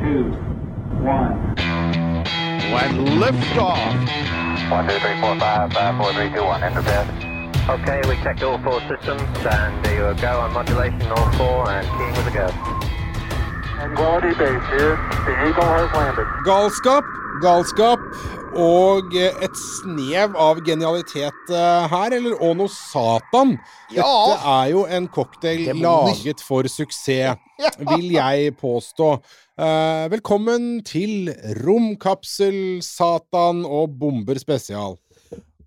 two, one. When liftoff. One, two, three, four, five, five, four, three, two, one. Enter bed. Okay, we checked all four systems, and there you go on modulation, all four, and keying with a go. Tranquility base here. The Eagle has landed. Galskap, galskap og et snev av genialitet eh, her, eller og noe satan. Dette er jo en cocktail laget for suksess, vil jeg påstå. Eh, velkommen til Romkapsel, Satan og Bomber spesial.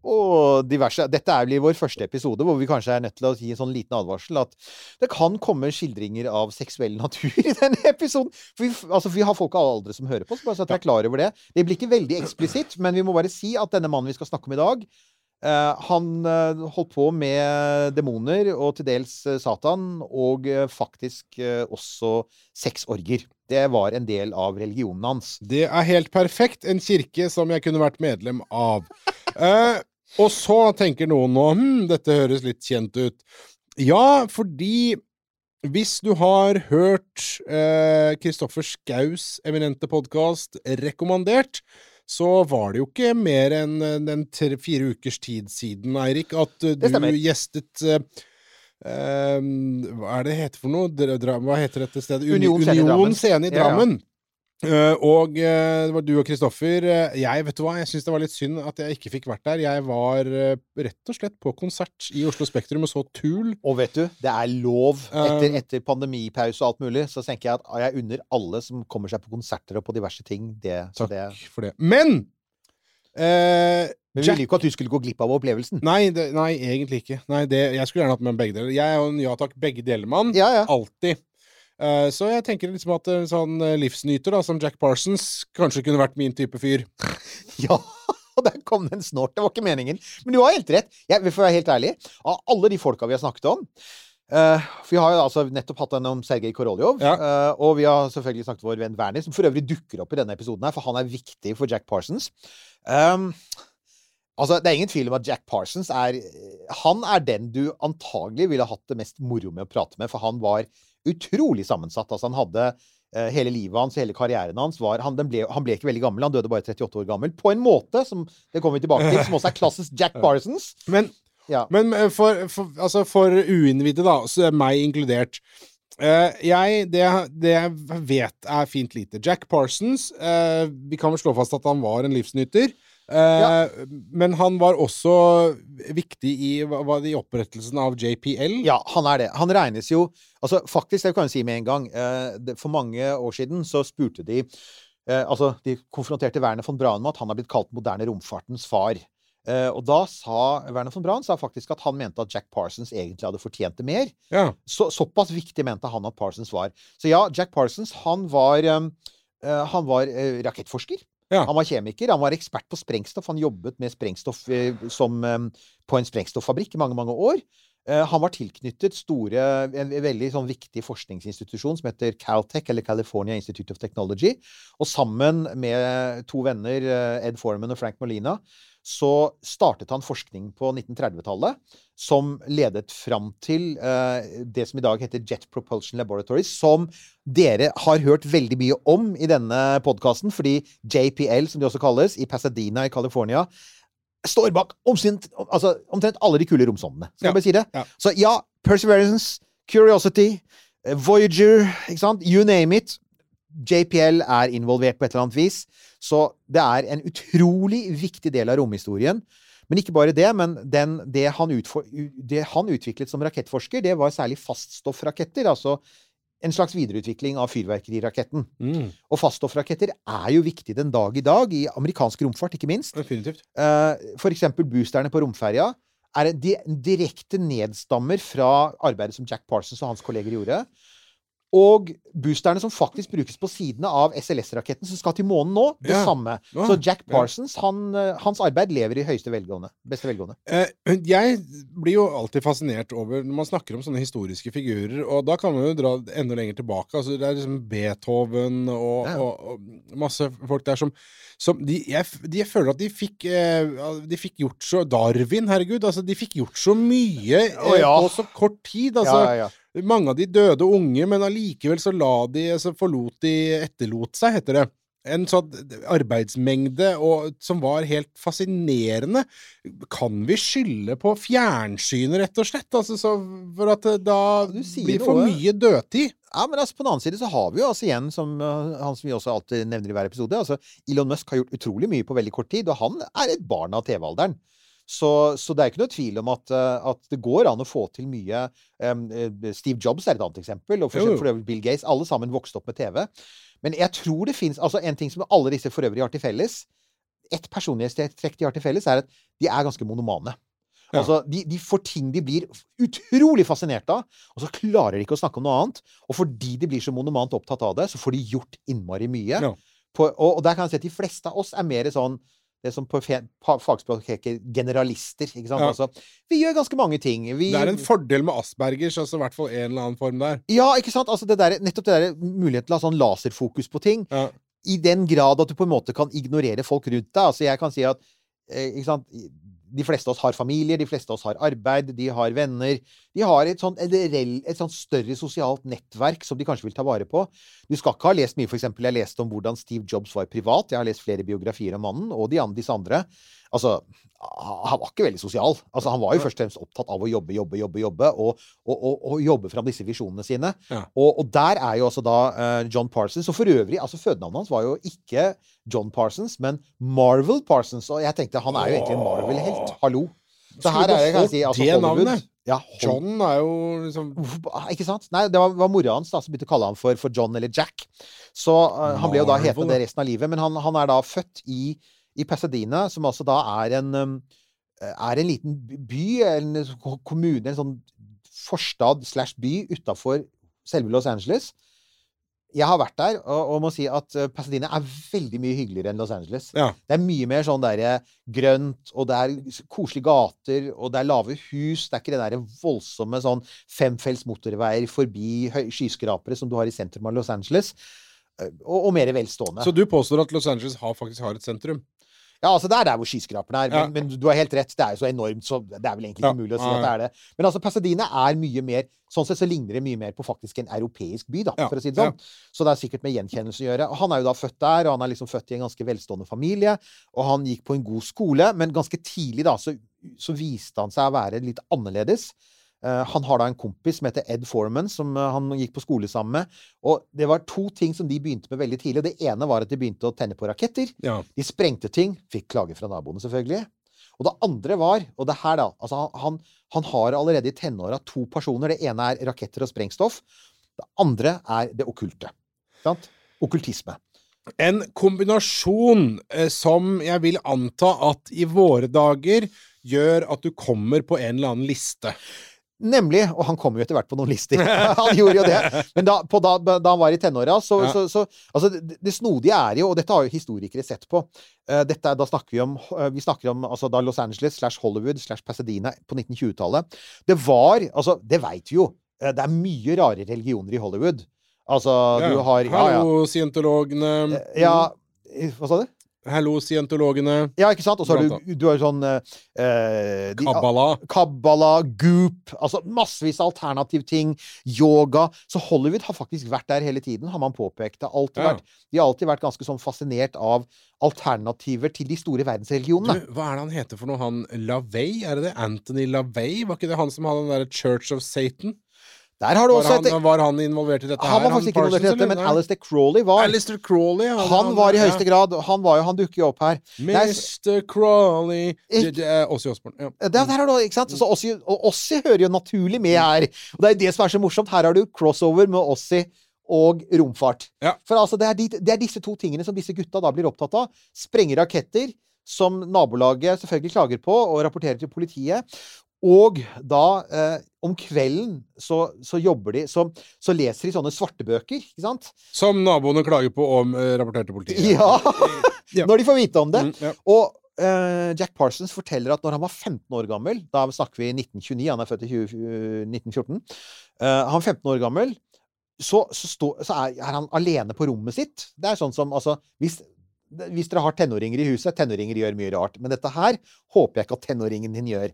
og diverse. Dette er vel vår første episode hvor vi kanskje er nødt til å gi en sånn liten advarsel at det kan komme skildringer av seksuell natur i denne episoden. For vi, altså, vi har folk av alle aldre som hører på, så bare så at jeg er klar over det. Det blir ikke veldig eksplisitt, men vi må bare si at denne mannen vi skal snakke om i dag, han eh, holdt på med demoner og til dels eh, Satan, og eh, faktisk eh, også sexorger. Det var en del av religionen hans. Det er helt perfekt. En kirke som jeg kunne vært medlem av. Eh, og så tenker noen nå hm, dette høres litt kjent ut. Ja, fordi hvis du har hørt eh, Kristoffer Skaus eminente podkast rekommandert, så var det jo ikke mer enn eh, den tre, fire ukers tid siden, Eirik, at eh, du gjestet eh, Hva er det heter for noe? Dra, hva heter dette stedet? Union, Union Scene i Drammen. Scene i. Drammen. Eh, og uh, det var du og Kristoffer. Uh, jeg vet du hva, jeg syns det var litt synd at jeg ikke fikk vært der. Jeg var rett og slett på konsert i Oslo Spektrum og så Tool. Og vet du, det er lov etter, etter pandemipause og alt mulig. Så tenker jeg at jeg unner alle som kommer seg på konserter og på diverse ting, det. Så Takk det for det. Men men vi ville jo ikke at du skulle gå glipp av opplevelsen. Nei, det, nei, egentlig ikke. Nei, det, jeg skulle gjerne hatt med begge deler. Jeg er jo en ja takk, begge deler-mann. Ja, ja. Alltid. Eh, så jeg tenker liksom at en sånn eh, livsnyter da, som Jack Parsons kanskje kunne vært min type fyr. Ja, og der kom det en snort. Det var ikke meningen. Men du har helt rett. Jeg få være helt ærlig. Av alle de folka vi har snakket om Uh, for Vi har jo altså nettopp hatt en om Sergej Koroljov. Ja. Uh, og vi har selvfølgelig snakket om vår venn Werner, som for øvrig dukker opp i denne episoden her, for han er viktig for Jack Parsons. Um, altså, Det er ingen tvil om at Jack Parsons er Han er den du antagelig ville hatt det mest moro med å prate med, for han var utrolig sammensatt. Altså, han hadde eh, hele livet hans, hele karrieren hans var han, den ble, han ble ikke veldig gammel, han døde bare 38 år gammel. På en måte, som det kommer vi tilbake til, som også er klassisk Jack Parsons. Men, Ja. men eh, for, for, altså for uinnvidde, da, så meg inkludert eh, jeg, det, det jeg vet er fint lite. Jack Parsons Vi kan vel slå fast at han var en livsnyter. Eh, Men han var også viktig i, i opprettelsen av JPL. Ja, han er det. Han regnes jo Altså, faktisk, det kan jeg si med en gang. eh, For mange år siden så spurte de eh, Altså, de konfronterte Werner von Braun med at han har blitt kalt moderne romfartens far. Og da sa Werner von Braun sa faktisk at han mente at Jack Parsons egentlig hadde fortjent det mer. Ja. Så, såpass viktig mente han at Parsons var. Så ja, Jack Parsons, han var Han var rakettforsker. Ja. Han var kjemiker, han var ekspert på sprengstoff. Han jobbet med sprengstoff eh, som, eh, på en sprengstoffabrikk i mange, mange år. Eh, Han var tilknyttet store, en veldig sånn viktig forskningsinstitusjon som heter Caltech, eller California Institute of Technology. Og sammen med to venner, eh, Ed Foreman og Frank Molina, så startet han forskning på 1930-tallet som ledet fram til eh, det som i dag heter Jet Propulsion Laboratories, som dere har hørt veldig mye om i denne podkasten, fordi JPL, som de også kalles, i Pasadena i California, står bak omtrent, altså, omtrent alle de kule romsondene. Skal jeg bare si det? Så ja, Perseverance, Curiosity, eh, Voyager, ikke sant? You name it. JPL er involvert på et eller annet vis. Så det er en utrolig viktig del av romhistorien. Men ikke bare det, men den, det, han utfor, det han utviklet som rakettforsker, det var særlig faststoffraketter. Altså en slags videreutvikling av fyrverkeriraketten. Mm, Og faststoffraketter er jo viktig den dag i dag, i amerikansk romfart ikke minst. definitivt. Eh, For eksempel boosterne på romferja er en en direkte nedstammer fra arbeidet som Jack Parsons og hans kolleger gjorde. Og boosterne som faktisk brukes på sidene av SLS-raketten som skal til månen nå, det Ja. samme. Ja. Så Jack Parsons, han, eh, hans arbeid lever i høyeste velgående. Beste velgående. Eh, Jeg blir jo alltid fascinert over når man snakker om sånne historiske figurer, og da kan man jo dra enda lenger tilbake. Altså, det er liksom Beethoven og, Ja. og, og masse folk der som, som de, jeg, de, jeg føler at de fikk eh, De fikk gjort så Darwin, herregud. Altså, de fikk gjort så mye på så kort tid. Altså, ja, ja, ja. Mange av de døde unge, men allikevel så la de Så forlot de Etterlot seg, heter det. En sånn arbeidsmengde og, som var helt fascinerende. Kan vi skylde på fjernsynet, rett og slett? Altså, så, for at da Du sier blir for noe. mye dødtid. Ja, men altså, på den annen side så har vi jo altså igjen, som uh, han som vi også alltid nevner i hver episode, altså Elon Musk har gjort utrolig mye på veldig kort tid, og han er et barn av TV-alderen. Så, så det er ikke noe tvil om at, uh, at det går an å få til mye. Uh, Steve Jobs er et annet eksempel, og for, jo. for Bill Gates. Alle sammen vokste opp med TV. Men jeg tror det fins altså En ting som alle disse for øvrig har til felles Ett personlighetstrekk de har til felles, er at de er ganske monomane. Ja. Altså, de, de får ting de blir utrolig fascinert av, og så klarer de ikke å snakke om noe annet. Og fordi de blir så monomant opptatt av det, så får de gjort innmari mye. Ja. På, og, og der kan jeg si at de fleste av oss er mer sånn det som på fagspråk heter generalister. ikke sant? Ja. Altså, vi gjør ganske mange ting. Vi, Det er en fordel med Aspergers, altså i hvert fall en eller annen form der. ja, ikke sant? Altså det der, nettopp det der muligheten til å ha sånn laserfokus på ting. Ja. I den grad at du på en måte kan ignorere folk rundt deg. Altså jeg kan si at eh, ikke sant? De fleste av oss har familier, de fleste av oss har arbeid, de har venner. De har et sånt, et, sånt større sosialt nettverk som de kanskje vil ta vare på. Du skal ikke ha lest mye, eksempel. Jeg leste om hvordan Steve Jobs var privat. Jeg har lest flere biografier om mannen, og de, andre, disse andre. Altså, han var ikke veldig sosial. Altså, han var jo først og fremst opptatt av å jobbe, jobbe, jobbe, jobbe, og, og, og, og jobbe fram disse visjonene sine. Ja. Og, der er jo også da uh, John Parsons. Og for øvrig, altså fødenavnet hans var jo ikke John Parsons, men Marvel Parsons. Og jeg tenkte han er jo egentlig en Marvel-helt. Hallo. Så her er det, kan jeg si, altså Hollywood. navnet. Ja, John er jo liksom ah, Ikke sant? Nei, det var, var mora hans da som begynte å kalle ham for, for John eller Jack. Så uh, han ble jo da hetende det resten av livet. Men han, han er da født i, i Pasadena, som altså da er en er en liten by, en kommune, en sånn forstad slash by utafor selve Los Angeles. Jeg har vært der, og, og må si at eh, Pasadena er veldig mye hyggeligere enn Los Angeles. Ja. Det er mye mer sånn der, grønt, og det er koselige gater, og det er lave hus. Det er ikke det der voldsomme sånn femfelts motorveier forbi skyskrapere som du har i sentrum av Los Angeles. Eh, Og, og mer velstående. Så du påstår at Los Angeles har, faktisk har et sentrum? Ja, altså det er der hvor skyskraperne er. Ja. Men, men du har helt rett, det er jo så enormt, så det er vel egentlig ikke Ja. mulig å si at det er det. Men altså, Pasadena er mye mer Sånn sett så ligner det mye mer på faktisk en europeisk by, da, Ja, for å si det sånn. Så det er sikkert med gjenkjennelse å gjøre. Og han er jo da født der, og han er liksom født i en ganske velstående familie. Og han gikk på en god skole, men ganske tidlig da så, så viste han seg å være litt annerledes. Eh, han har da en kompis som heter Ed Foreman, som eh, han gikk på skole sammen med. Og det var to ting som de begynte med veldig tidlig. Det ene var at de begynte å tenne på raketter. Ja. De sprengte ting. Fikk klage fra naboene, selvfølgelig. Og det andre var, og det her da altså han, han har allerede i tenåra to personer. Det ene er raketter og sprengstoff. Det andre er det okkulte. Sant? Okkultisme. En kombinasjon eh, som jeg vil anta at i våre dager gjør at du kommer på en eller annen liste. Nemlig, og han kom jo etter hvert på noen lister. han gjorde jo det. Men da, på da, da han var i tenåra, så, Ja. så, så Altså, det, det snodige er jo, og dette har jo historikere sett på Uh, dette, Da snakker vi om uh, Vi snakker om altså, da Los Angeles slash Hollywood slash Pasadena på 1920-tallet. Det var Altså, det veit vi jo. Uh, Det er mye rare religioner i Hollywood. Altså, Ja. du har Ja, ja. Hallo, scientologene. Ja Hva sa du? Hallo, scientologene. Ja, ikke sant? Og så har du, du har sånn eh, eh, de- Kabbala. Kabbala, Goop Altså massevis av alternativ ting. Yoga. Så Hollywood har faktisk vært der hele tiden, har man påpekt. Det har alltid Ja. vært, de har alltid vært ganske sånn fascinert av alternativer til de store Du, verdensreligionene. hva er det han heter for noe? Han LaVey? Er det det? Anthony LaVey? Var ikke det han som hadde den derre Church of Satan? Der har du Var også han, et var han involvert i dette Han var faktisk ikke involvert i dette, men. Alistair Crawley var. Alistair Crawley, han, Han var i høyeste grad Han var jo, han dukker jo opp her. Mr. Crawley Det- det er Ja. Det, der har du, ikke sant? Så Ossi, Ossi hører jo naturlig med her. Og det er det som er så morsomt. Her har du crossover med Ossi og romfart. Ja. For altså, det er, de, det er disse to tingene som disse gutta da blir opptatt av. Sprenge raketter, som nabolaget selvfølgelig klager på og rapporterer til politiet. Og da, eh, om kvelden, så, så jobber de så, så leser de sånne svartebøker, ikke sant? Som naboene klager på om eh, rapporterte politiet. Ja! Ja. Når de får vite om det. Mm, ja. Og eh, Jack Parsons forteller at når han var 15 år gammel Da snakker vi 1929, han er født i 20, 1914. eh, han er 15 år gammel, så, så, stå, så er, er han alene på rommet sitt. Det er sånn som Altså, hvis, hvis dere har tenåringer i huset Tenåringer gjør mye rart, men dette her håper jeg ikke at tenåringen din gjør.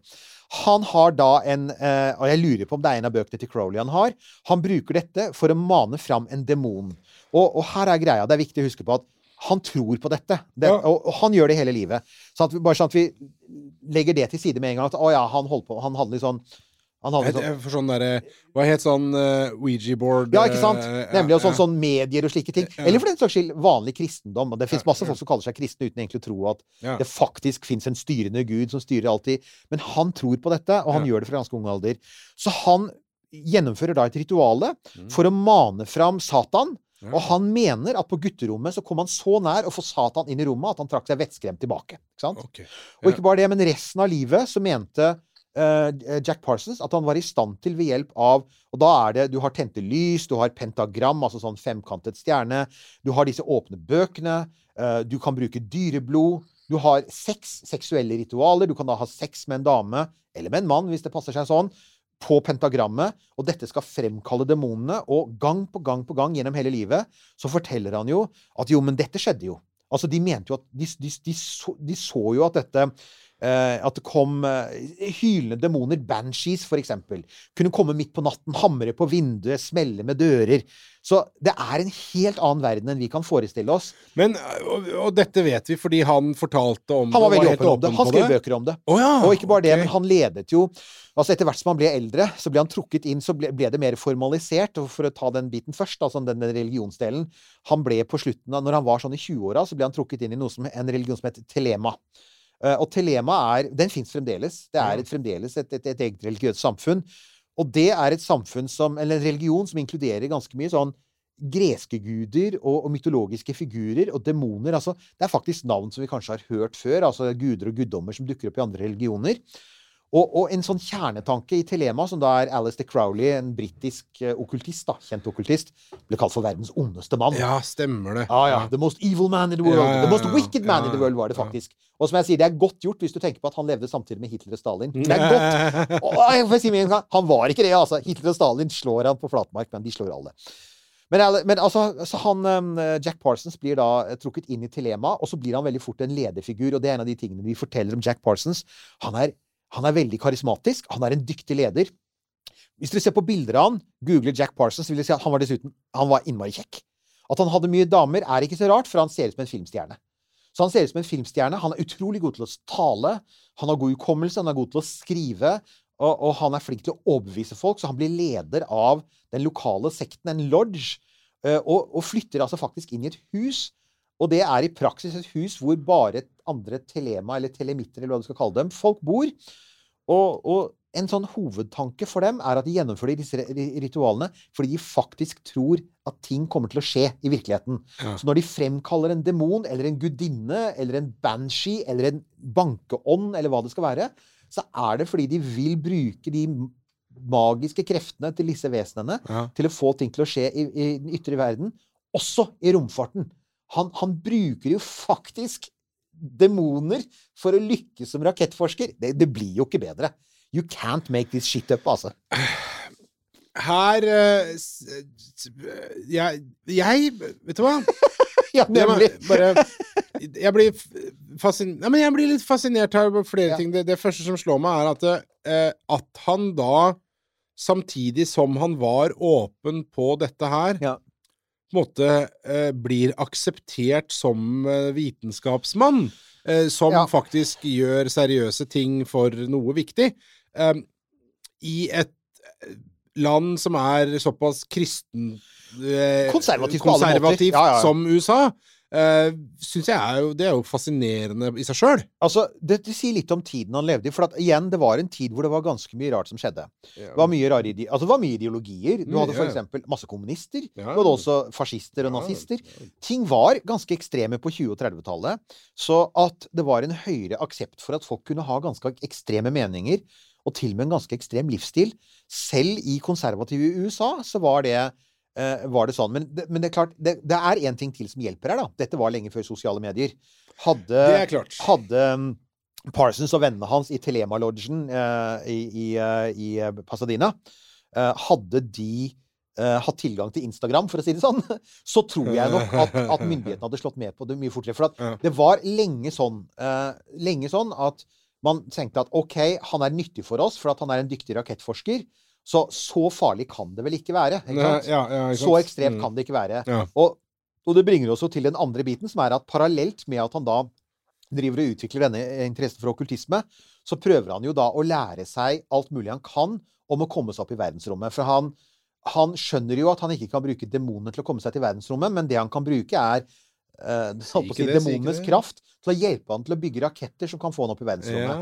Han har da en eh, Og jeg lurer på om det er en av bøkene til Crowley han har. Han bruker dette for å mane fram en demon. Og, og her er greia. Det er viktig å huske på at han tror på dette. Det, Ja. og, og han gjør det hele livet. Så at bare sånn at vi legger det til side med en gang. At å ja, han holdt på Han litt sånn han hadde sånn for sånn derre Hva het sånn uh, Ouija-board ja, ikke sant? eh, Nemlig. Og sånn, sånn medier og slike ting. Eller for den saks skyld vanlig kristendom. Og det fins masse folk som kaller seg kristne uten egentlig å tro at det faktisk fins en styrende gud som styrer alltid. Men han tror på dette, og han gjør det fra ganske ung alder. Så han gjennomfører da et rituale Mm. for å mane fram Satan. Og han mener at på gutterommet så kom han så nær å få Satan inn i rommet at han trakk seg vettskremt tilbake. Ikke sant? Ok. Og ikke bare det, men resten av livet så mente eh, Jack Parsons at han var i stand til ved hjelp av Og da er det Du har tente lys, du har pentagram, altså sånn femkantet stjerne. Du har disse åpne bøkene. eh, du kan bruke dyreblod. Du har seks seksuelle ritualer. Du kan da ha sex med en dame, eller med en mann, hvis det passer seg sånn, på pentagrammet. Og dette skal fremkalle demonene. Og gang på gang på gang gjennom hele livet så forteller han jo at jo, men dette skjedde jo. Altså, de mente jo at De, de, de, så, de så jo at dette eh, At det kom eh, hylende demoner, banshees for eksempel, kunne komme midt på natten, hamre på vinduet, smelle med dører. Så det er en helt annen verden enn vi kan forestille oss. Men, og, og dette vet vi fordi han fortalte om Han var det, veldig åpen om det. Han skrev bøker om det. Oh, ja, Og ikke bare det, men han ledet jo Altså Etter hvert som han ble eldre, så ble han trukket inn, så ble, ble det mer formalisert. Og for å ta den biten først, altså den, den religionsdelen Han ble på slutten av Når han var sånn i 20-åra, så ble han trukket inn i noe som, en religion som het telema. Eh, og telema er Den fins fremdeles. Det er et, fremdeles et, et, et eget religiøst samfunn. Og det er et samfunn som Eller en religion som inkluderer ganske mye sånn greske guder og, og mytologiske figurer og demoner. Altså, det er faktisk navn som vi kanskje har hørt før. Altså guder og guddommer som dukker opp i andre religioner. Og, og en sånn kjernetanke i Telema, som da er Alistair Crowley, en britisk eh, okkultist, da, kjent okkultist, ble kalt for verdens ondeste mann. Ja, stemmer det. Ah, ja. The most evil man in the world. Ja, ja, The most wicked man in the world, var det faktisk. Og som jeg sier, det er godt gjort hvis du tenker på at han levde samtidig med Hitler og Stalin. Det er godt. Og si meg en gang, han var ikke det, altså. Hitler og Stalin slår han på flatmark, men de slår alle. Men, men altså, så han, eh, Jack Parsons blir da eh, trukket inn i Telema, og så blir han veldig fort en lederfigur. Og det er en av de tingene vi forteller om Jack Parsons. Han er, han er veldig karismatisk. Han er en dyktig leder. Hvis dere ser på bilder av han, googler Jack Parsons, vil dere si at han var dessuten han var innmari kjekk. At han hadde mye damer, er ikke så rart, for han ser ut som en filmstjerne. Så han ser ut som en filmstjerne. Han er utrolig god til å tale. Han har god hukommelse, han er god til å skrive. Og, og han er flink til å overbevise folk, så han blir leder av den lokale sekten, en lodge. eh, Og, og flytter altså faktisk inn i et hus. Og det er i praksis et hus hvor bare andre telema, eller telemitter, eller hva du skal kalle dem, folk bor. Og, og en sånn hovedtanke for dem er at de gjennomfører disse ritualene fordi de faktisk tror at ting kommer til å skje i virkeligheten. Ja. Så når de fremkaller en demon eller en gudinne eller en banshee eller en bankeånd eller hva det skal være, så er det fordi de vil bruke de magiske kreftene til disse vesenene Ja. til å få ting til å skje i, i den ytre verden, også i romfarten. Han, han bruker jo faktisk demoner for å lykkes som rakettforsker. Det, det blir jo ikke bedre. You can't make this shit up, altså. Her eh, jeg, jeg Vet du hva? Ja, Jeg, nemlig. bare, jeg blir f- fascin... Nei, men jeg blir litt fascinert her flere Ja. ting. Det, det første som slår meg, er at, eh, at han da, samtidig som han var åpen på dette her, Ja. Måte eh, blir akseptert som eh, vitenskapsmann. Eh, som Ja. faktisk gjør seriøse ting for noe viktig. Eh, I et land som er såpass kristen Konservativt konservativt som USA, uh, synes jeg er jo Det er jo fascinerende i seg sjøl. Altså, det, det sier litt om tiden han levde i. For at, igjen, det var en tid hvor det var ganske mye rart som skjedde. Det var mye, rare altså, det var mye ideologier. Du hadde for eksempel masse kommunister. Ja. Du hadde også fascister og Ja, nazister. Ting var ganske ekstreme på 20- og 30-tallet. Så at det var en høyere aksept for at folk kunne ha ganske ekstreme meninger, og til og med en ganske ekstrem livsstil. Selv i konservative USA så var det, var det sånn. Men det, men det er klart, det, det er én ting til som hjelper her, da. Dette var lenge før sosiale medier. Hadde, hadde um, Parsons og vennene hans i Telema-lodgen eh, i, i, eh, i eh, Pasadena eh, Hadde de eh, hatt tilgang til Instagram, for å si det sånn, så tror jeg nok at, at myndighetene hadde slått med på det mye fortere. For at Ja. det var lenge sånn, eh, lenge sånn at man tenkte at OK, han er nyttig for oss, for at han er en dyktig rakettforsker. Så så farlig kan det vel ikke være? Ikke sant? Ja, ja, ikke Så ekstremt Mm. kan det ikke være. Ja. Og, og det bringer oss jo til den andre biten, som er at parallelt med at han da driver og utvikler denne interessen for okkultisme, så prøver han jo da å lære seg alt mulig han kan om å komme seg opp i verdensrommet. For han, han skjønner jo at han ikke kan bruke demonene til å komme seg til verdensrommet, men det han kan bruke, er eh, si, demonenes kraft til å hjelpe han til å bygge raketter som kan få han opp i verdensrommet.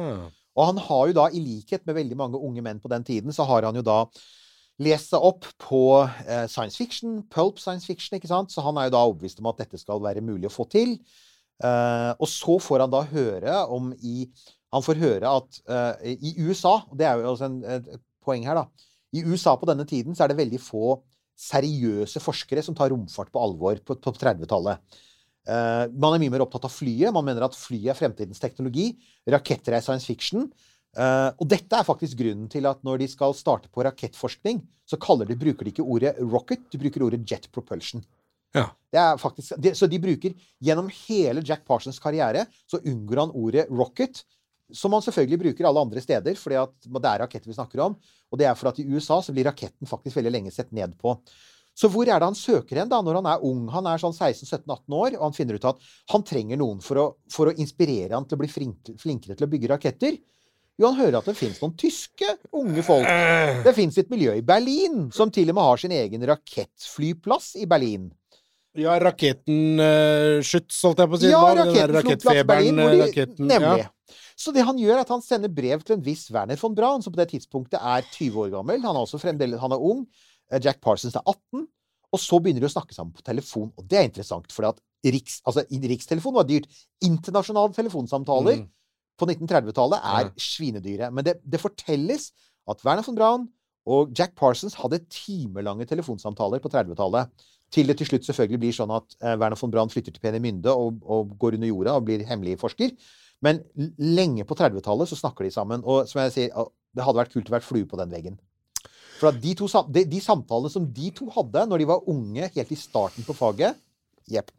Og han har jo da, i likhet med veldig mange unge menn på den tiden, så har han jo da lest seg opp på eh, science fiction, pulp science fiction, ikke sant? Så han er jo da overbevist om at dette skal være mulig å få til. Eh, og så får han da høre om i Han får høre at eh, i USA, og det er jo også en, et, et poeng her, da I USA på denne tiden så er det veldig få seriøse forskere som tar romfart på alvor på, på 30-tallet. Eh, man er mye mer opptatt av flyet. Man mener at flyet er fremtidens teknologi. Raketter er science fiction. Eh, og dette er faktisk grunnen til at når de skal starte på rakettforskning, så de, bruker de ikke ordet rocket, de bruker ordet jet propulsion. Ja. Det er faktisk, de, så de bruker Gjennom hele Jack Parsons karriere så unngår han ordet rocket, som man selvfølgelig bruker alle andre steder, fordi det er raketter vi snakker om. Og det er for at i USA så blir raketten faktisk veldig lenge sett ned på. Så hvor er det han søker hen da, når han er ung? Han er sånn 16-17-18 år, og han finner ut at han trenger noen for å, for å inspirere han til å bli flink, flinkere til å bygge raketter. Jo, han hører at det fins noen tyske unge folk. Det fins et miljø i Berlin som til og med har sin egen rakettflyplass i Berlin. Ja, raketten uh, Schütz, holdt jeg på å si. Ja, raketten Flugplatz Berlin, eh, raketten, nemlig. Ja. Så det han gjør, er at han sender brev til en viss Werner von Braun, som på det tidspunktet er 20 år gammel. Han er også fremdeles han er ung. Eh, Jack Parsons er 18. Og så begynner de å snakke sammen på telefon. Og det er interessant, for Riks, altså, rikstelefon var dyrt. Internasjonale telefonsamtaler Mm. på 1930-tallet er svinedyre. Men det, det fortelles at Werner von Braun og Jack Parsons hadde timelange telefonsamtaler på 30-tallet. Til det til slutt selvfølgelig blir sånn at eh, Werner von Braun flytter til Peenemünde og, og går under jorda og blir hemmelig forsker. Men lenge på 30-tallet så snakker de sammen. Og som jeg sier, det hadde vært kult å være flue på den veggen. For at de, to, de, de samtalene som de to hadde når de var unge, helt i starten på faget Jepp.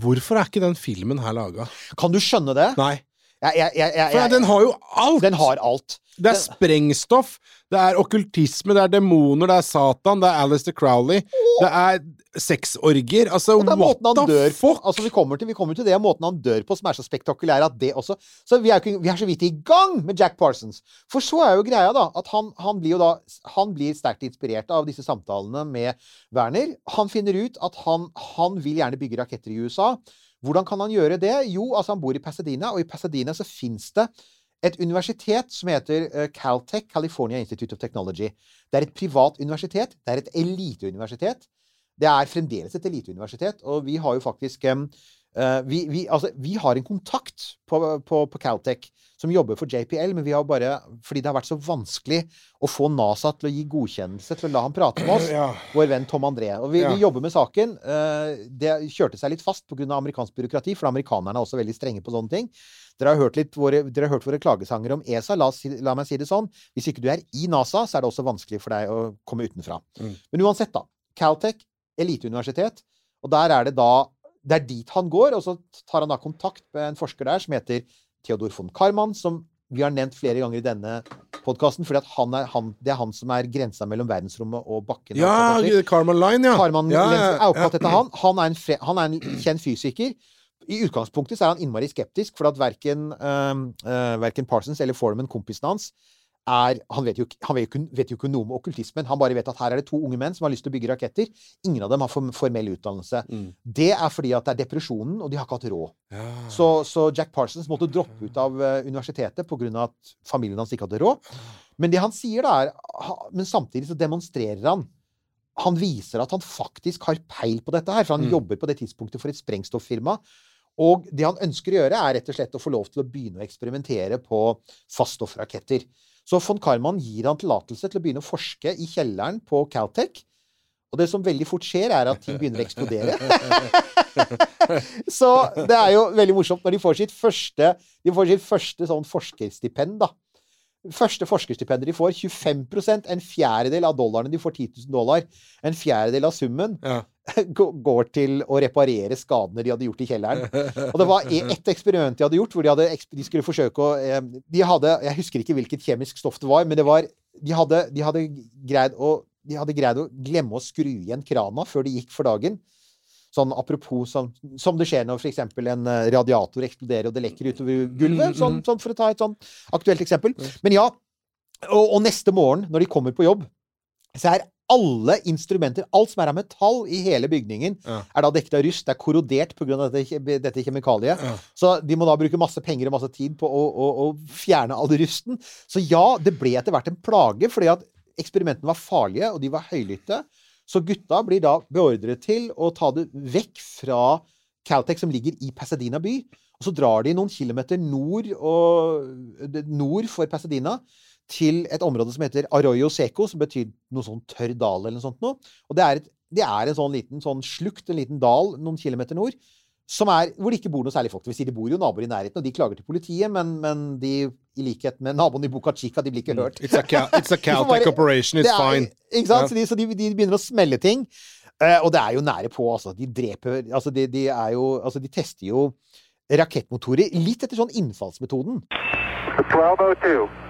Hvorfor er ikke den filmen her laga? Kan du skjønne det? Nei. Jeg, jeg, jeg, For den har jo alt! den har alt. Det er sprengstoff, det er okkultisme, det er demoner, det er Satan, det er Alistair Crowley, det er sexorgier. Altså, what måten han the dør fuck? Altså, vi kommer, til, vi kommer til det, måten han dør på, som er så spektakulær at det også Så vi er, ikke, vi er så vidt i gang med Jack Parsons. For så er jo greia, da, at han, han blir jo da Han blir sterkt inspirert av disse samtalene med Werner. Han finner ut at han, han vil gjerne bygge raketter i USA. Hvordan kan han gjøre det? Jo, altså han bor i Pasadena, og i Pasadena så fins det et universitet som heter eh, Caltech, California Institute of Technology. Det er et privat universitet. Det er et eliteuniversitet. Det er fremdeles et eliteuniversitet, og vi har jo faktisk eh, vi, vi, altså, vi har en kontakt på, på, på Caltech som jobber for JPL, men vi har bare Fordi det har vært så vanskelig å få NASA til å gi godkjennelse til å la ham prate med oss, Ja. vår venn Tom André. Og vi, Ja. vi jobber med saken. Eh, det kjørte seg litt fast pga. amerikansk byråkrati, for amerikanerne er også veldig strenge på sånne ting. Dere har hørt, våre, dere har hørt våre klagesanger om ESA. La, la meg si det sånn. Hvis ikke du er i NASA, så er det også vanskelig for deg å komme utenfra. Mm. Men uansett, da. Caltech, eliteuniversitet. Og der er det da Det er dit han går, og så tar han da kontakt med en forsker der som heter Theodor von Karman, som vi har nevnt flere ganger i denne podkasten, fordi han er, han, det er han som er grensa mellom verdensrommet og bakken. Ja, Carman Line, ja. Karman ja, ja, er opptatt etter han. Han er, en han er en kjent fysiker. I utgangspunktet så er han innmari skeptisk, for at verken, øh, uh, verken Parsons eller Foreman, kompisen hans, er Han vet jo, han vet jo, vet jo ikke noe om okkultismen. Han bare vet at her er det to unge menn som har lyst til å bygge raketter. Ingen av dem har formell utdannelse. Mm. Det er fordi at det er depresjonen, og de har ikke hatt råd. Så, så Jack Parsons måtte droppe ut av eh, universitetet pga. at familien hans ikke hadde råd. Men det han sier, da, er Men samtidig så demonstrerer han Han viser at han faktisk har peil på dette her, for han Mm. jobber på det tidspunktet for et sprengstofffirma. Og det han ønsker å gjøre, er rett og slett å få lov til å begynne å eksperimentere på faststoffraketter. Så von Karman gir han tillatelse til å begynne å forske i kjelleren på Caltech. Og det som veldig fort skjer, er at ting begynner å eksplodere. Så det er jo veldig morsomt når de får sitt første, får sitt første sånn forskerstipend, da. Første forskerstipendet de får, 25% en fjerdedel av dollarene de får 10 000 dollar, en fjerdedel av summen, Ja. gå- går til å reparere skadene de hadde gjort i kjelleren. Og det var e- ett eksperiment de hadde gjort, hvor de, hadde, de skulle forsøke å De hadde Jeg husker ikke hvilket kjemisk stoff det var, men det var De hadde, de hadde greid å de hadde greid å glemme å skru igjen krana før de gikk for dagen. Sånn apropos som, som det skjer når f.eks. en eh, radiator eksploderer og det lekker utover gulvet. Sånn, sånn for å ta et sånn aktuelt eksempel. Men ja, og, og neste morgen, når de kommer på jobb, så er alle instrumenter, alt som er av metall i hele bygningen, Ja. er da dekket av rust. Det er korrodert pga. Dette, dette kjemikaliet. Ja. Så de må da bruke masse penger og masse tid på å, å, å fjerne all rusten. Så ja, det ble etter hvert en plage, fordi at eksperimentene var farlige, og de var høylytte. Så gutta blir da beordret til å ta det vekk fra Caltech, som ligger i Pasadena by. Og så drar de noen kilometer nord, og, nord for Pasadena til et område som heter Arroyo Seco, som betyr noe sånn tørr dal eller noe sånt noe. Og det er, et, det er en sånn liten sånn slukt, en liten dal noen kilometer nord, som er, hvor det ikke bor noe særlig folk. Det vil si, det bor jo naboer i nærheten, og de klager til politiet, men, men de, i likhet med naboen i Boca Chica, de blir ikke hørt. It's a, it's a Caltech operation, it's er- fine. Ikke sant? Yeah. Så, de, så de, de begynner å smelle ting. Uh, og det er jo nære på, altså. De dreper Altså, de, de er jo Altså, de tester jo rakettmotorer litt etter sånn innfallsmetoden. 1202.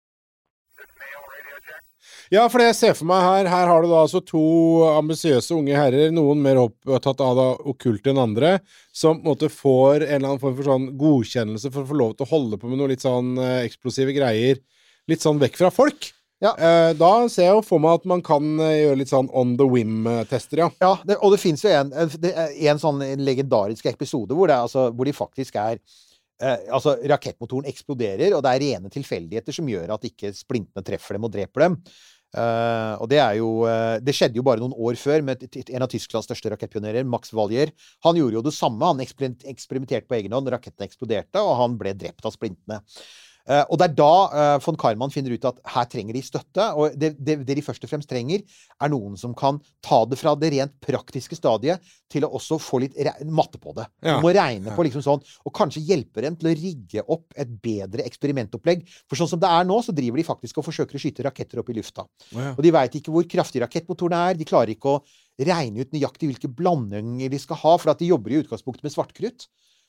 Ja, for det jeg ser for meg her, her har du da altså to ambisiøse unge herrer, noen mer opptatt av det okkulte enn andre, som på en måte får en eller annen form for sånn godkjennelse for å få lov til å holde på med noe litt sånn eh, eksplosive greier, litt sånn vekk fra folk. Ja. Eh, da ser jeg jo for meg at man kan eh, gjøre litt sånn on the whim-tester, ja. Ja, det, og det fins jo en, en, sånn legendarisk episode hvor, er, altså, hvor de faktisk er eh, Altså, rakettmotoren eksploderer, og det er rene tilfeldigheter som gjør at ikke splintene treffer dem og dreper dem. Eh, og det er jo uh, Det skjedde jo bare noen år før med en av Tysklands største rakettpionerer, Max Wallier. Han gjorde jo det samme. Han eksper- eksperimenterte på egen hånd. Rakettene eksploderte, og han ble drept av splintene. Eh, og det er da eh, von Karman finner ut at her trenger de støtte. Og det, det, det de først og fremst trenger, er noen som kan ta det fra det rent praktiske stadiet til å også få litt matte på det. Ja. Du må regne på liksom sånn, og kanskje hjelpe dem til å rigge opp et bedre eksperimentopplegg. For sånn som det er nå, så driver de faktisk og forsøker å skyte raketter opp i lufta. Ja. Og de veit ikke hvor kraftig rakettmotorene er. De klarer ikke å regne ut nøyaktig hvilke blandinger de skal ha, for at de jobber i utgangspunktet med svartkrutt.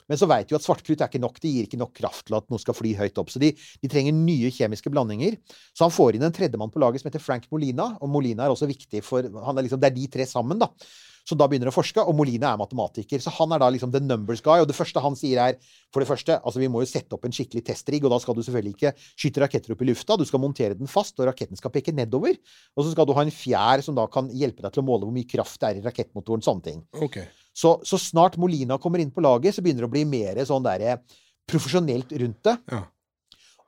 Men så veit vi at svartkrutt er ikke nok. Det gir ikke nok kraft til at noe skal fly høyt opp. Så de, de trenger nye kjemiske blandinger. Så han får inn en tredjemann på laget som heter Frank Molina. Og Molina er også viktig for er liksom, Det er de tre sammen, da. Som da begynner å forske, og Molina er matematiker. Så han er da liksom the numbers guy. Og det første han sier er For det første, altså vi må jo sette opp en skikkelig testrigg, og da skal du selvfølgelig ikke skyte raketter opp i lufta. Du skal montere den fast, og raketten skal peke nedover. Og så skal du ha en fjær som da kan hjelpe deg til å måle hvor mye kraft det er i rakettmotoren. Sånne ting. Ok. Så, så snart Molina kommer inn på laget, så begynner det å bli mer sånn der, profesjonelt rundt det. Ja.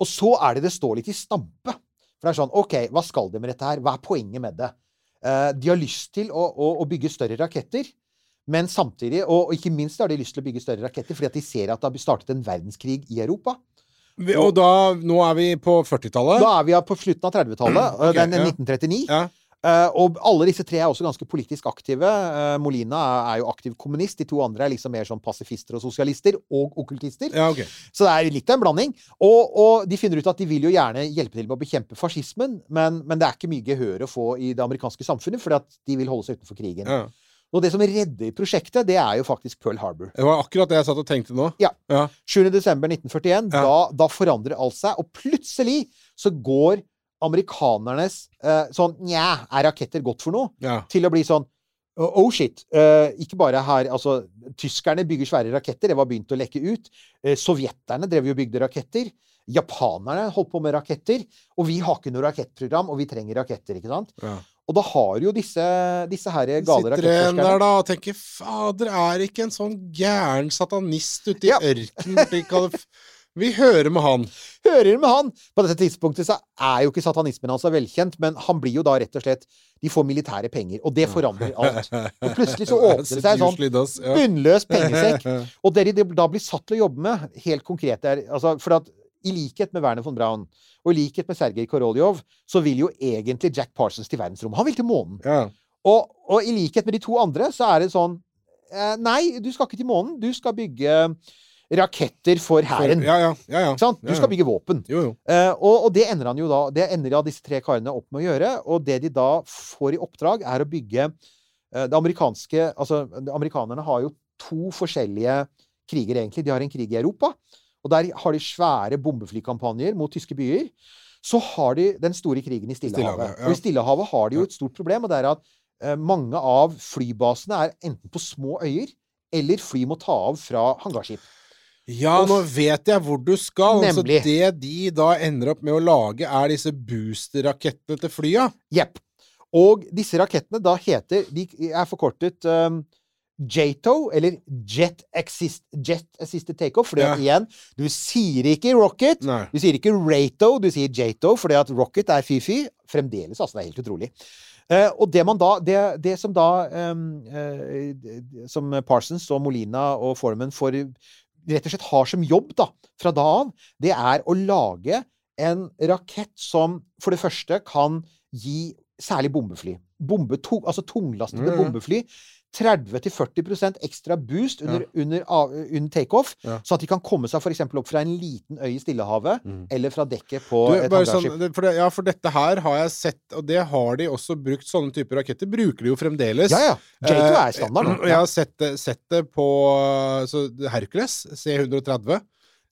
Og så er det det står litt i stampe. For det er sånn OK, hva skal de med dette her? Hva er poenget med det? Uh, de har lyst til å, å, å bygge større raketter. Men samtidig, og, og ikke minst har de lyst til å bygge større raketter fordi at de ser at det har startet en verdenskrig i Europa. Og da, nå er vi på 40-tallet. Da er vi på slutten av 30-tallet. Ok, det er ja. 1939. Ja. Eh, og alle disse tre er også ganske politisk aktive. Eh, Molina er, jo aktiv kommunist. De to andre er liksom mer sånn pasifister og sosialister. Og okkultister. Ja, okay. Så det er litt av en blanding. Og, og de finner ut at de vil jo gjerne hjelpe til med å bekjempe fascismen, men, men det er ikke mye gehør å få i det amerikanske samfunnet, fordi at de vil holde seg utenfor krigen. Ja. Og det som redder prosjektet, det er jo faktisk Pearl Harbor. Det var akkurat det jeg satt og tenkte nå. Ja. Ja. 7. desember 1941, Ja. da, da forandrer alt seg, og plutselig så går amerikanernes uh, sånn Nja, er raketter godt for noe? Ja. Til å bli sånn Oh oh shit. Uh, ikke bare her Altså, tyskerne bygger svære raketter. Det var begynt å lekke ut. Uh, sovjeterne drev jo og bygde raketter. Japanerne holdt på med raketter. Og vi har ikke noe rakettprogram, og vi trenger raketter, ikke sant? Ja. Og da har jo disse, disse her gale Sitter en der da og tenker Fader, er ikke en sånn gæren satanist ute i Ja. ørkenen. Vi hører med han. hører med han. På dette tidspunktet så er jo ikke satanismen hans så velkjent, men han blir jo da rett og slett De får militære penger, og det forandrer alt. Og plutselig så åpner det seg en sånn bunnløs pengesekk. Og det de da blir satt til å jobbe med, helt konkret er altså, For at i likhet med Werner von Braun, og i likhet med Sergej Koroljov, så vil jo egentlig Jack Parsons til verdensrommet. Han vil til månen. Ja. Og, og i likhet med de to andre, så er det sånn eh, Nei, du skal ikke til månen. Du skal bygge raketter for hæren. Ja, ja, ja, ja. sånn? Du skal bygge våpen. Jo, jo. Eh, og, og det ender han jo da Det ender da disse tre karene opp med å gjøre. Og det de da får i oppdrag, er å bygge eh, Det amerikanske Altså, amerikanerne har jo to forskjellige kriger, egentlig. De har en krig i Europa, og der har de svære bombeflykampanjer mot tyske byer. Så har de den store krigen i Stillehavet. Og i Stillehavet har de jo et stort problem, og det er at eh, mange av flybasene er enten på små øyer, eller fly må ta av fra hangarskip. Ja, nå vet jeg hvor du skal. Så Nemlig. det de da ender opp med å lage, er disse boosterrakettene til flya. Jepp. Og disse rakettene da heter De er forkortet um, JATO, eller Jet, Assist, Jet Assisted Takeoff. Fordi at igjen, du sier ikke rocket, Nei. du sier ikke Rato, du sier JATO, fordi at rocket er fy-fy. Fremdeles, altså. Det er helt utrolig. Uh, og det man da Det, det som da um, uh, Som Parsons og Molina og Foreman får rett og slett har som jobb da, fra da av, det er å lage en rakett som for det første kan gi særlig bombefly. Bombe, to, altså tunglastede mm. bombefly. 30-40% ekstra boost under, under, av- under takeoff, Ja. så at de kan komme seg for eksempel opp fra en liten øy i Stillehavet, eller fra dekket på Du, et hangarskip. sånn, for, det, ja, for dette her har jeg sett, og det har de også brukt. Sånne typer raketter bruker de jo fremdeles. Ja, ja. J2 Eh, er standard. Eh, Jeg har sett sett det på så Hercules C130.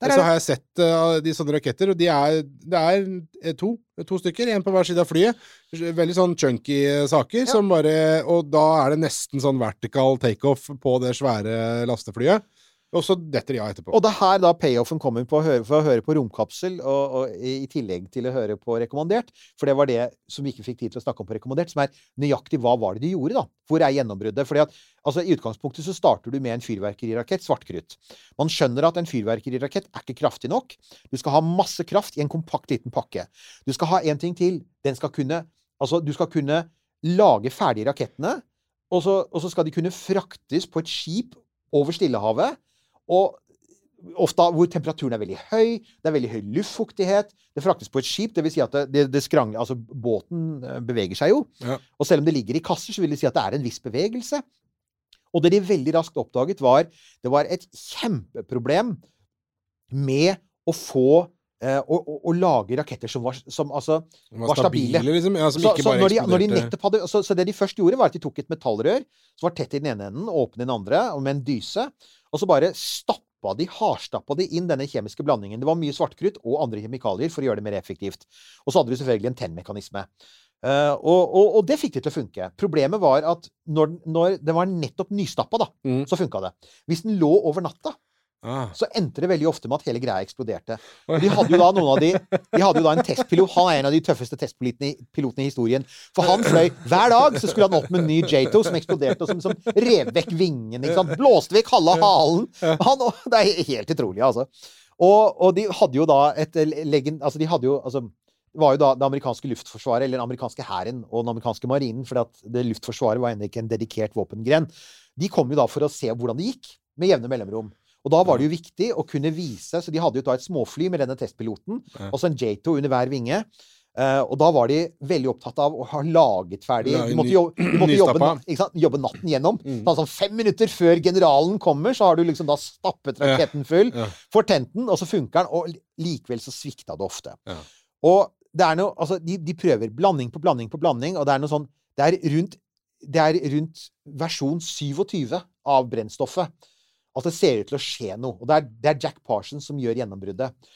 Er så har jeg sett uh, de sånne raketter, og de er, det er eh, to, to stykker. En på hver side av flyet. Veldig sånn chunky saker. saker. Som bare, og da er det nesten sånn vertical takeoff på det svære lasteflyet. Og så detter de av etterpå. Og det er her da payoffen kommer på å høre, for å høre på romkapsel, og, og i tillegg til å høre på rekommandert. For det var det som vi ikke fikk tid til å snakke om på rekommandert, som er nøyaktig hva var det de gjorde, da? Hvor er gjennombruddet? Fordi at altså, I utgangspunktet så starter du med en fyrverkerirakett, svartkrutt. Man skjønner at en fyrverkerirakett er ikke kraftig nok. Du skal ha masse kraft i en kompakt liten pakke. Du skal ha en ting til. Den skal kunne Altså, du skal kunne lage ferdig rakettene, og så, og så skal de kunne fraktes på et skip over Stillehavet. Og ofte hvor temperaturen er veldig høy, det er veldig høy luftfuktighet. Det fraktes på et skip, vil si at det, det, skrangler Altså, båten eh, beveger seg jo. Ja. Og selv om det ligger i kasser, så vil det si at det er en viss bevegelse. Og det de veldig raskt oppdaget, var det var et kjempeproblem med å få eh, å, å, å lage raketter som var, som, altså, Som var stabile. liksom. Ja, som så, så, når de, når de hadde, så, så det de først gjorde, var at de tok et metallrør som var tett i den ene enden, åpen i den andre, og med en dyse. Og så bare stappa de, hardstappa de inn denne kjemiske blandingen. Det var mye svartkrutt og andre kjemikalier for å gjøre det mer effektivt. Og så hadde du selvfølgelig en tennmekanisme. Uh, og, og, og det fikk det til å funke. Problemet var at når, når det var nettopp nystappa, da, Mm. så funka det. Hvis den lå over natta, Ah. så endte det veldig ofte med at hele greia eksploderte. De hadde jo da de De hadde jo da en testpilot. Han er en av de tøffeste testpilotene i, historien. For han fløy hver dag, så skulle han opp med en ny J2 som eksploderte, og som, som rev vekk vingen. Blåste vekk halve halen. Han, det er helt utrolig, altså. Og, og de hadde jo da et legend... Altså, de hadde jo altså, det var jo da det amerikanske luftforsvaret, eller den amerikanske hæren og den amerikanske marinen, for det luftforsvaret var ennå ikke en dedikert våpengren. De kom jo da for å se hvordan det gikk, med jevne mellomrom. Og da var det jo viktig å kunne vise Så de hadde jo da et småfly med denne testpiloten, og så en J2 under hver vinge. Uh, og da var de veldig opptatt av å ha laget ferdig De måtte, jo, de måtte jobbe, jobbe natten gjennom. Mm. Sånn, fem minutter før generalen kommer, så har du liksom da stappet raketten full, Ja. får tent den, og så funker den, og likevel så svikta det ofte. Ja. Og det er noe Altså, de, de prøver blanding på blanding på blanding, og det er noe sånn Det er rundt det er rundt versjon 27 av brennstoffet at det ser ut til å skje noe. Og det er, det er Jack Parsons som gjør gjennombruddet.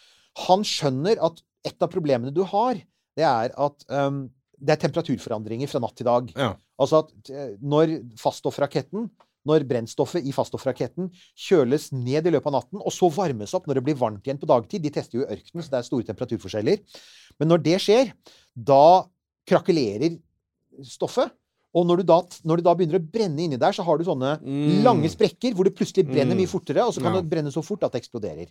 Han skjønner at et av problemene du har, det er at um, det er temperaturforandringer fra natt til dag. Ja. Altså at eh, når faststoffraketten når brennstoffet i faststoffraketten kjøles ned i løpet av natten, og så varmes opp når det blir varmt igjen på dagtid. De tester jo i ørkenen, så det er store temperaturforskjeller. Men når det skjer, da krakelerer stoffet. Og når, du da, når det da begynner å brenne inni der, så har du sånne Mm. lange sprekker hvor det plutselig brenner Mm. mye fortere, og så kan Ja. det brenne så fort at det eksploderer.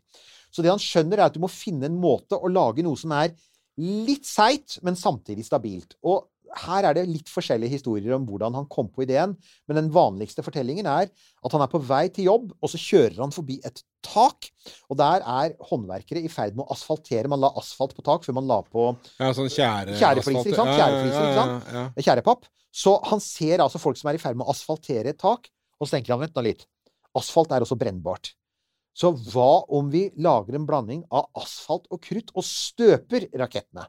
Så det han skjønner, er at du må finne en måte å lage noe som er litt seigt, men samtidig stabilt. Og her er det litt forskjellige historier om hvordan han kom på ideen, men den vanligste fortellingen er at han er på vei til jobb, og så kjører han forbi et tak, og der er håndverkere i ferd med å asfaltere. Man la asfalt på tak før man la på Ja, sånn tjære... Tjærefliser, ikke sant? Tjærefliser, ikke sant? ja, ja, ja. tjærepapp. Så han ser altså folk som er i ferd med å asfaltere et tak, og så tenker han vent nå litt. Asfalt er også brennbart. Så hva om vi lager en blanding av asfalt og krutt og støper rakettene?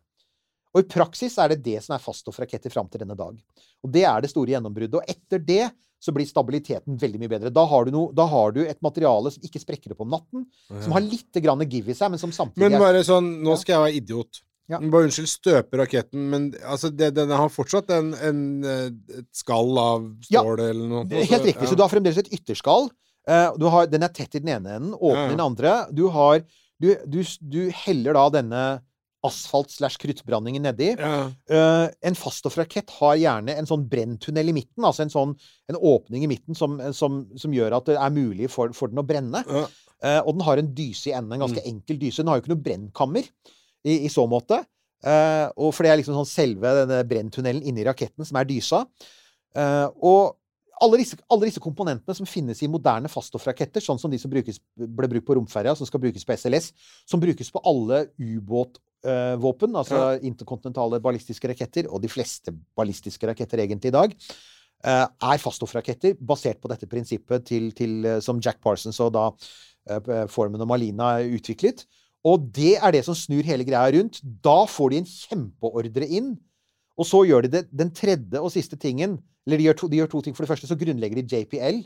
Og i praksis er det det som er faststoffraketter fram til denne dag. Og det er det store gjennombruddet. Og etter det så blir stabiliteten veldig mye bedre. Da har du, noe, da har du et materiale som ikke sprekker opp om natten, som har litt grann give i seg, men som samtidig Men bare sånn, nå skal jeg være idiot. Ja. Bare unnskyld, støpe raketten, men altså, det, den har fortsatt en, en, eh, et skall av Ja. stål eller noe. Helt riktig. Så du har fremdeles et ytterskall. Eh, Du har, den er tett i den ene enden, åpen Ja, ja. i den andre. Du, har, du, du, du heller da denne asfalt-slash-kruttblandingen nedi. Ja. Uh, en faststoffrakett har gjerne en sånn brenntunnel i midten, altså en sånn en åpning i midten som, som, som gjør at det er mulig for, for den å brenne. Ja. Uh, og den har en dyse i enden, en Mm. ganske enkel dyse. Den har jo ikke noe brennkammer i, i så måte. Uh, og for det er liksom sånn selve denne brenntunnelen inni raketten som er dysa. Og alle disse, alle disse komponentene som finnes i moderne faststoffraketter, sånn som de som brukes, ble brukt på romferja, som skal brukes på SLS, som brukes på alle ubåtvåpen, altså interkontinentale ballistiske raketter, og de fleste ballistiske raketter egentlig i dag, eh, er faststoffraketter basert på dette prinsippet til, til, eh, som Jack Parsons og da Formen og Malina utviklet. Og det er det som snur hele greia rundt. Da får de en kjempeordre inn. Og så gjør de det, den tredje og siste tingen Eller de gjør, to, de gjør to ting. For det første så grunnlegger de JPL.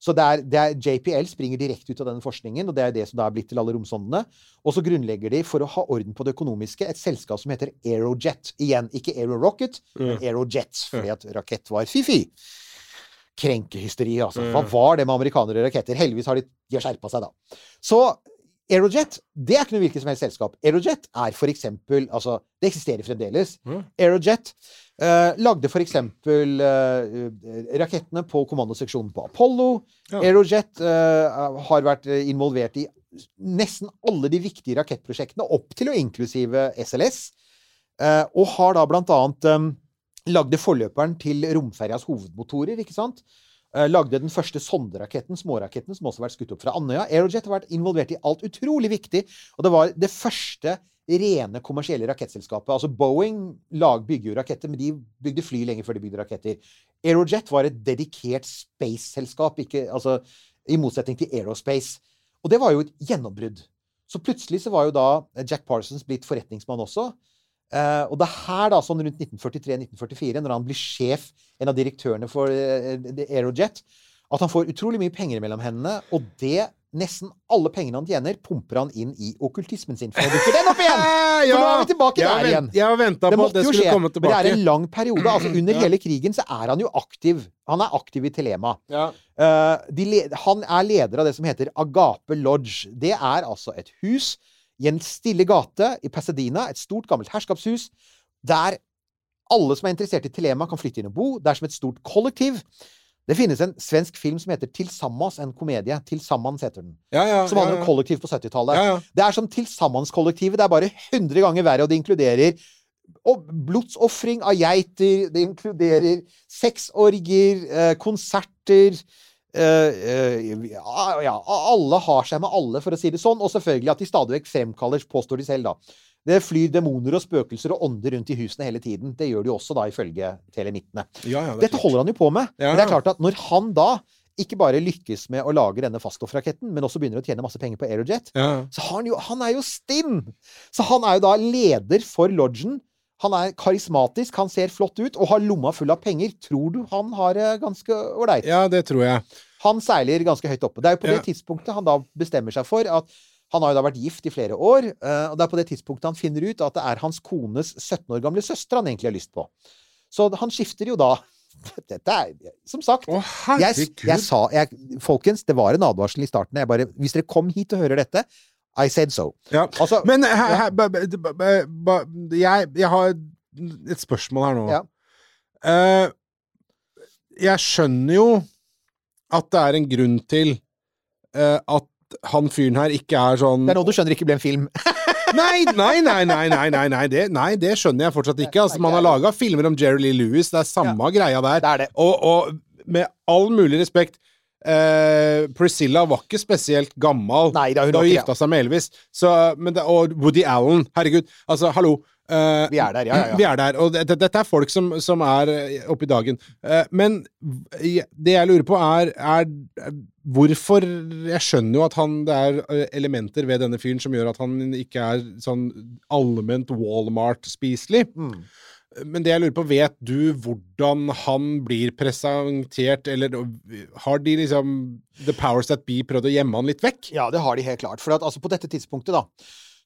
Så det er, det er, JPL springer direkte ut av denne forskningen, og det er det som da er blitt til alle romsondene. Og så grunnlegger de, for å ha orden på det økonomiske, et selskap som heter Aerojet. Igjen, ikke Aerorocket, men Aerojet, fordi at rakett var fy-fy. Krenkehysteri, altså. Hva var det med amerikanere og raketter? Heldigvis har de, de skjerpa seg, da. Så Aerojet det er ikke noe hvilket som helst selskap. Aerojet er for eksempel Altså, det eksisterer fremdeles. Mm. Aerojet uh, lagde for eksempel eh, rakettene på kommandoseksjonen på Apollo. Ja. Aerojet uh, har vært involvert i nesten alle de viktige rakettprosjektene, opp til og inklusive SLS. Og har da blant annet um, lagde forløperen til romferjas hovedmotorer, ikke sant? Eh, lagde den første sonderaketten, småraketten, som også har vært skutt opp fra Andøya. Aerojet har vært involvert i alt utrolig viktig, og det var det første rene kommersielle rakettselskapet. Altså Boeing lag, bygger jo raketter, men de bygde fly lenge før de bygde raketter. Aerojet var et dedikert space-selskap, altså, i motsetning til Aerospace. Og det var jo et gjennombrudd. Så plutselig så var jo da Jack Parsons blitt forretningsmann også. Eh, og det er her, da, sånn rundt 1943-1944, når han blir sjef, en av direktørene for eh, Aerojet, at han får utrolig mye penger mellom hendene, og det nesten alle pengene han tjener, pumper han inn i okkultismen sin. For å dukke den opp igjen! For nå er vi tilbake der vent- igjen. Jeg har venta Det på at det skulle skje. komme Men det er en lang periode. altså Under Ja. hele krigen så er han jo aktiv. Han er aktiv i Telema. Ja. Uh, han er leder av det som heter Agape Lodge. Det er altså et hus i en stille gate i Pasadena, et stort, gammelt herskapshus, der alle som er interessert i Telema, kan flytte inn og bo. Det er som et stort kollektiv. Det finnes en svensk film som heter Tilsammans, en komedie. Tilsammans heter den. Ja, ja, Som handler om ja. kollektiv på 70-tallet. Ja, ja. Det er som Tilsammanskollektivet. Det er bare 100 ganger verre, og det inkluderer blodsofring av geiter. Det inkluderer sexorger, eh, konserter eh, ja, alle har seg med alle, for å si det sånn. Og selvfølgelig at de stadig vekk fremkaller, påstår de selv, da. Det flyr demoner og spøkelser og ånder rundt i husene hele tiden. Det gjør de også, da, ifølge telemittene. Ja, ja, det Dette holder han jo på med. Men det er klart at når han da ikke bare lykkes med å lage denne faststoffraketten, men også begynner å tjene masse penger på Aerojet, så har han jo, han er jo stinn! Så han er jo da leder for lodgen. Han er karismatisk, han ser flott ut og har lomma full av penger. Tror du han har det ganske ålreit? Ja, det tror jeg. Han seiler ganske høyt oppe. Det er jo på Ja. det tidspunktet han da bestemmer seg for at han har jo da vært gift i flere år, eh, og det er på det tidspunktet han finner ut at det er hans kones 17 år gamle søster han egentlig har lyst på. Så han skifter jo da Dette er Som sagt. Å, Jeg, jeg sa jeg, Folkens, det var en advarsel i starten. Jeg bare Hvis dere kom hit og hører dette I said so. Ja. Altså, Men he, he, ba, ba, ba, ba, jeg, jeg har et spørsmål her nå. Ja. Uh, jeg skjønner jo at det er en grunn til uh, at han fyren her ikke er sånn det er noe du skjønner ikke ble en film. Nei, nei, nei, nei, nei, nei, nei, det, nei, det skjønner jeg fortsatt ikke. Altså, man har laga filmer om Jerry Lee Lewis, det er samme greia der. Det er det. Og, og med all mulig respekt eh, Priscilla var ikke spesielt gammel Nei, da hun da hun gifta seg med Elvis. Så, men det, og Woody Allen, herregud. Altså, hallo. Uh, Vi er der, ja, ja, ja. Vi er der. Og det, det, dette er folk som, som er eh, oppe i dagen. Uh, men det jeg lurer på, er, er hvorfor Jeg skjønner jo at han, det er elementer ved denne fyren som gjør at han ikke er sånn allment Walmart-spiselig. Mm. Men det jeg lurer på, vet du hvordan han blir presentert, eller har de liksom The Powers That Be prøvd å gjemme han litt vekk? Ja, det har de helt klart. For at, altså, på dette tidspunktet, da,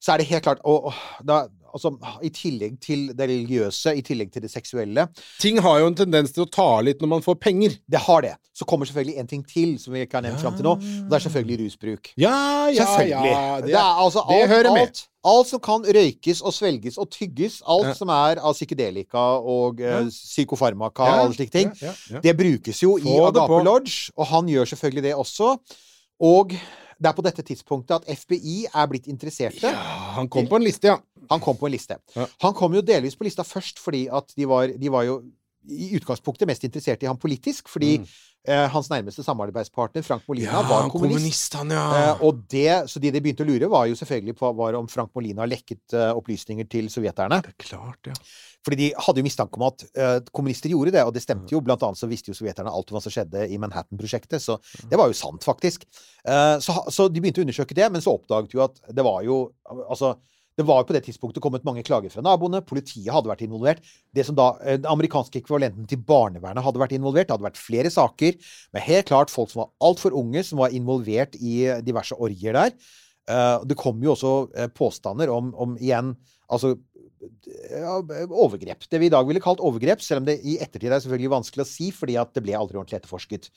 så er det helt klart og, og, da, altså, I tillegg til det religiøse, i tillegg til det seksuelle Ting har jo en tendens til å ta litt når man får penger. Det har det. Så kommer selvfølgelig en ting til som vi ikke har nevnt fram til nå. Og det er selvfølgelig rusbruk. Ja, ja, Selvfølgelig. ja. det, er altså det alt, hører med. alt, alt som kan røykes og svelges og tygges, alt Ja. som er av psykedelika og ja. uh, psykofarmaka Ja, og alle slike ting, ja, ja, ja. det brukes jo i Få i Agape. Lodge, og han gjør selvfølgelig det også. Og det er på dette tidspunktet at FBI er blitt interesserte. Han kom på en liste, ja. Han kom på en liste. Ja. Han kom jo delvis på lista først fordi at de var, de var jo i utgangspunktet mest interessert i ham politisk, fordi eh, hans nærmeste samarbeidspartner, Frank Molina, var kommunist. ja. Eh, og det, så de de begynte å lure, var jo selvfølgelig på var om Frank Molina lekket eh, opplysninger til sovjeterne. Klart, ja. Fordi de hadde jo mistanke om at eh, kommunister gjorde det, og det stemte jo. Blant annet så visste jo sovjeterne alt om hva som skjedde i Manhattan-prosjektet, så det var jo sant, faktisk. Eh, så, så de begynte å undersøke det, men så oppdaget jo at det var jo Altså, det var jo på det tidspunktet kommet mange klager fra naboene. Politiet hadde vært involvert. Det som da, eh, Den amerikanske ekvivalenten til barnevernet hadde vært involvert. Det hadde vært flere saker med helt klart folk som var altfor unge, som var involvert i eh, diverse orgier der. Eh, det kom jo også påstander om, om igjen Altså overgrep. Det vi i dag ville kalt overgrep, selv om det i ettertid er selvfølgelig vanskelig å si, fordi at det ble aldri ordentlig etterforsket.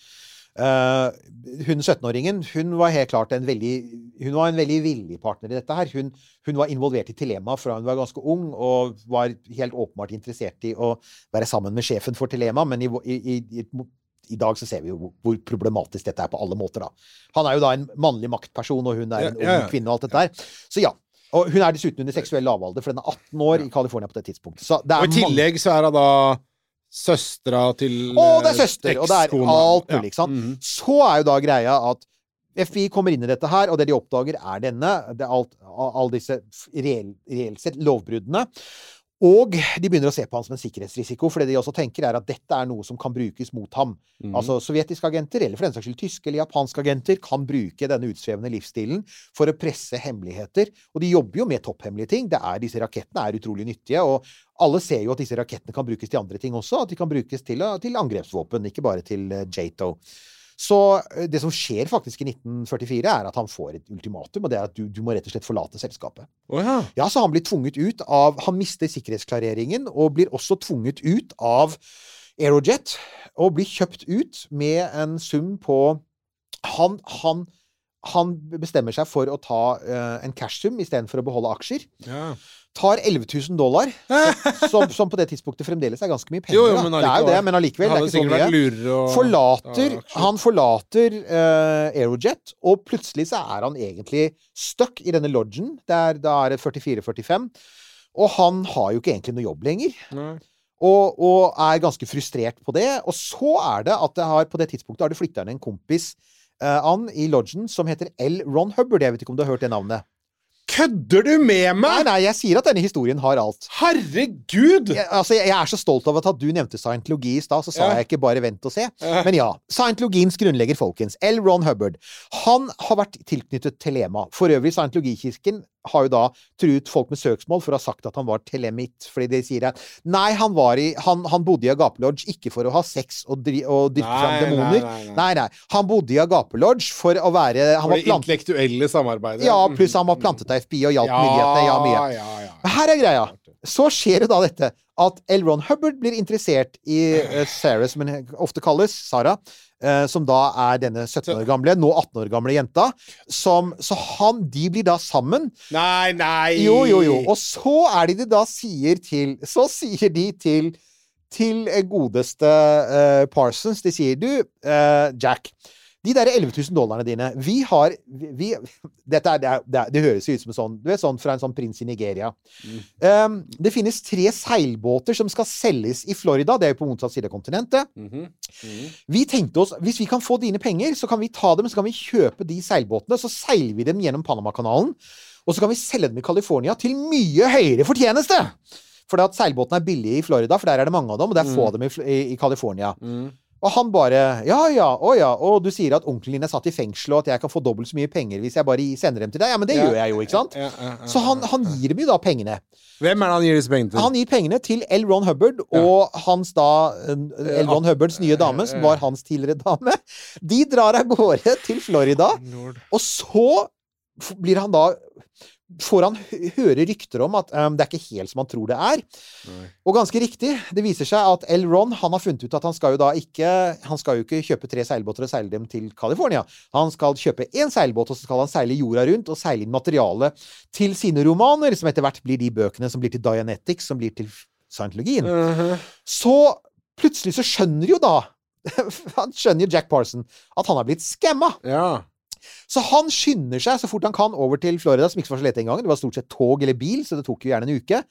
Eh, hun 17-åringen hun var helt klart en veldig hun var en veldig villig partner i dette. her. Hun, hun var involvert i Telema fra hun var ganske ung, og var helt åpenbart interessert i å være sammen med sjefen for Telema, men i, i, i, i dag så ser vi jo hvor- problematisk dette er på alle måter. da. Han er jo da en mannlig maktperson, og hun er en Ja, ja, ung kvinne og alt dette der. Så ja. Og hun er dessuten under seksuell lavalder, for den er 18 år i California på det tidspunktet. Og i tillegg så er hun da søstera til Å, det er eh, søster! Og det er alt Ja. mulig, ikke sant. -hmm. Så er jo da greia at FI kommer inn i dette her, og det de oppdager, er denne. Det er alt, alle disse f- reelt sett lovbruddene. Og de begynner å se på han som en sikkerhetsrisiko, for det de også tenker, er at dette er noe som kan brukes mot ham. Mm. Altså sovjetiske agenter, eller for den saks skyld tyske eller japanske agenter, kan bruke denne utsvevende livsstilen for å presse hemmeligheter. Og de jobber jo med topphemmelige ting. Det er, disse rakettene er utrolig nyttige. og alle ser jo at disse rakettene kan brukes til andre ting også. At de kan brukes til, til angrepsvåpen, ikke bare til uh, Jato. Så eh, det som skjer faktisk i 1944, er at han får et ultimatum, og det er at du, du må rett og slett forlate selskapet. Oh ja. Ja, så han blir tvunget ut av Han mister sikkerhetsklareringen, og blir også tvunget ut av Aerojet. Og blir kjøpt ut med en sum på Han, han, han bestemmer seg for å ta uh, en cashsum istedenfor å beholde aksjer. ja. Tar 11 000 dollar, som, som på det tidspunktet fremdeles er ganske mye penger. Jo, jo, men det er jo det, men allikevel. Det er ikke så mye forlater, han forlater uh, Aerojet, og plutselig så er han egentlig stuck i denne lodgen. Der, da er det 44-45. Og han har jo ikke egentlig noe jobb lenger. Og, og er ganske frustrert på det. Og så er det at det har, på det tidspunktet har det flytta inn en kompis uh, an i lodgen som heter L. Ron Hubbard. Jeg vet ikke om du har hørt det navnet? Kødder du med Nei, meg?! nei, jeg sier at denne historien har alt. Herregud! Jeg, altså, jeg er så stolt av at du nevnte scientologi i stad, så sa Ja. jeg ikke bare vent og se. Ja. Men ja. Scientologiens grunnlegger, folkens. L. Ron Hubbard. Han har vært tilknyttet Telema. For øvrig, scientologikirken har jo da truet folk med søksmål for å ha sagt at han var telemit. Fordi de sier at nei, han, var i, han, han bodde i Agape-lodge ikke for å ha sex og, dri, og dyrke fram demoner. nei, nei. nei, nei. Han bodde i Agape-lodge for å være han For var det plant, intellektuelle samarbeidet. Ja, pluss han var plantet av FBI og hjalp myndighetene. Ja, mye. Ja, ja, her er greia. Så skjer jo da dette at L. Ron Hubbard blir interessert i eh, Sarah, som hun ofte kalles, Sara, eh, som da er denne 17 år gamle, nå 18 år gamle jenta. Som, så han, de blir da sammen. Nei, nei! Jo, jo, jo. Og så er det de da sier til Så sier de til til godeste uh, Parsons. De sier du, uh, Jack. De der 11 000 dollarene dine Vi har vi, Dette er, det, er, det, høres ut som en sånn Du vet sånn fra en sånn prins i Nigeria. Um, det finnes tre seilbåter som skal selges i Florida. Det er jo på motsatt side av kontinentet. Mhm. Vi tenkte oss Hvis vi kan få dine penger, så kan vi ta dem, så kan vi kjøpe de seilbåtene. Så seiler vi dem gjennom Panamakanalen. Og så kan vi selge dem i California til mye høyere fortjeneste! For seilbåtene er billige i Florida, for der er det mange av dem, og det er få av dem i, i, i California. Og han bare Ja ja, å ja, og du sier at onkelen din er satt i fengsel, og at jeg kan få dobbelt så mye penger hvis jeg bare sender dem til deg. Ja, men det Ja, gjør jeg jo, ikke sant? ja, Så han, han gir dem jo da pengene. Hvem er det han gir disse pengene til? Han gir pengene til L. Ron Hubbard og hans da eh, L. Ron Hubbards nye dame, som var hans tidligere dame. De drar av gårde til Florida, og så blir han da Får han høre rykter om at um, det er ikke helt som han tror det er. Og ganske riktig, det viser seg at L. Ron han har funnet ut at han skal jo da ikke Han skal jo ikke kjøpe tre seilbåter og seile dem til California. Han skal kjøpe én seilbåt, og så skal han seile jorda rundt og seile inn materiale til sine romaner, som etter hvert blir de bøkene som blir til Dianetics, som blir til scientologien. Så plutselig så skjønner jo da Han skjønner jo Jack Parson at han har blitt skamma. Ja. Så han skynder seg så fort han kan over til Florida, som ikke var så lett engang. Det var stort sett tog eller bil, så det tok jo gjerne en uke.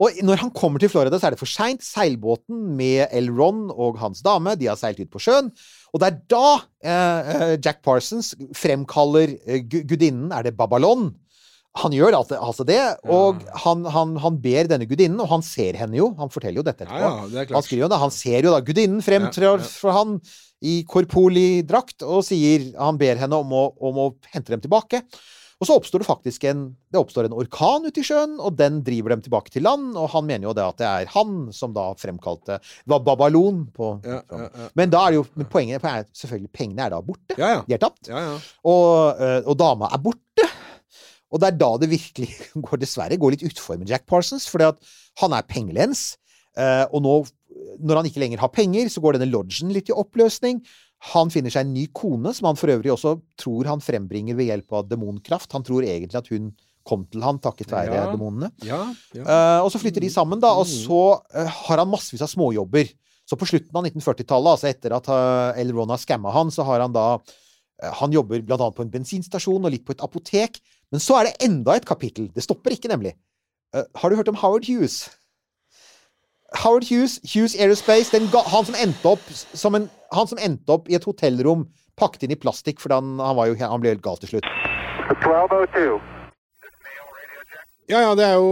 Og når han kommer til Florida, så er det for seint. Seilbåten med L. Ron og hans dame, de har seilt ut på sjøen. Og det er da eh, eh, Jack Parsons fremkaller eh, gudinnen, er det Babalon? Han gjør altså, altså det, og han, han, han ber denne gudinnen, og han ser henne jo. Han forteller jo dette etterpå. Ja, ja. Han skriver jo det. Han ser jo da gudinnen fremtrår for han i korpoli-drakt og sier Han ber henne om å, om å hente dem tilbake. Og så oppstår det faktisk en Det oppstår en orkan ute i sjøen, og den driver dem tilbake til land. Og han mener jo det at det er han som da fremkalte Det var Babalon på Ja, ja, ja. Men da er det jo men poenget er selvfølgelig Pengene er da borte. Ja, ja. De er tapt. Ja, ja. Og, øh, og dama er borte. Og det er da det virkelig går, dessverre går litt utfor med Jack Parsons, fordi at han er pengelens. eh, og nå, når han ikke lenger har penger, så går denne lodgen litt i oppløsning. Han finner seg en ny kone, som han for øvrig også tror han frembringer ved hjelp av demonkraft. Han tror egentlig at hun kom til han takket være Ja. demonene. Ja, ja. Uh, og så flytter de sammen, da, og så uh, har han massevis av småjobber. Så på slutten av 1940-tallet, altså etter at uh, L. Ron har skamma han, så har han da Han jobber blant annet på en bensinstasjon og litt på et apotek. Men så er det enda et kapittel. Det stopper ikke, nemlig. Uh, har du hørt om Howard Hughes? Howard Hughes, Hughes Aerospace, ga, han, som en, han som endte opp i et hotellrom pakket inn i plastikk fordi han, han, jo, han ble helt gal til slutt. 1202. Ja, ja, det er jo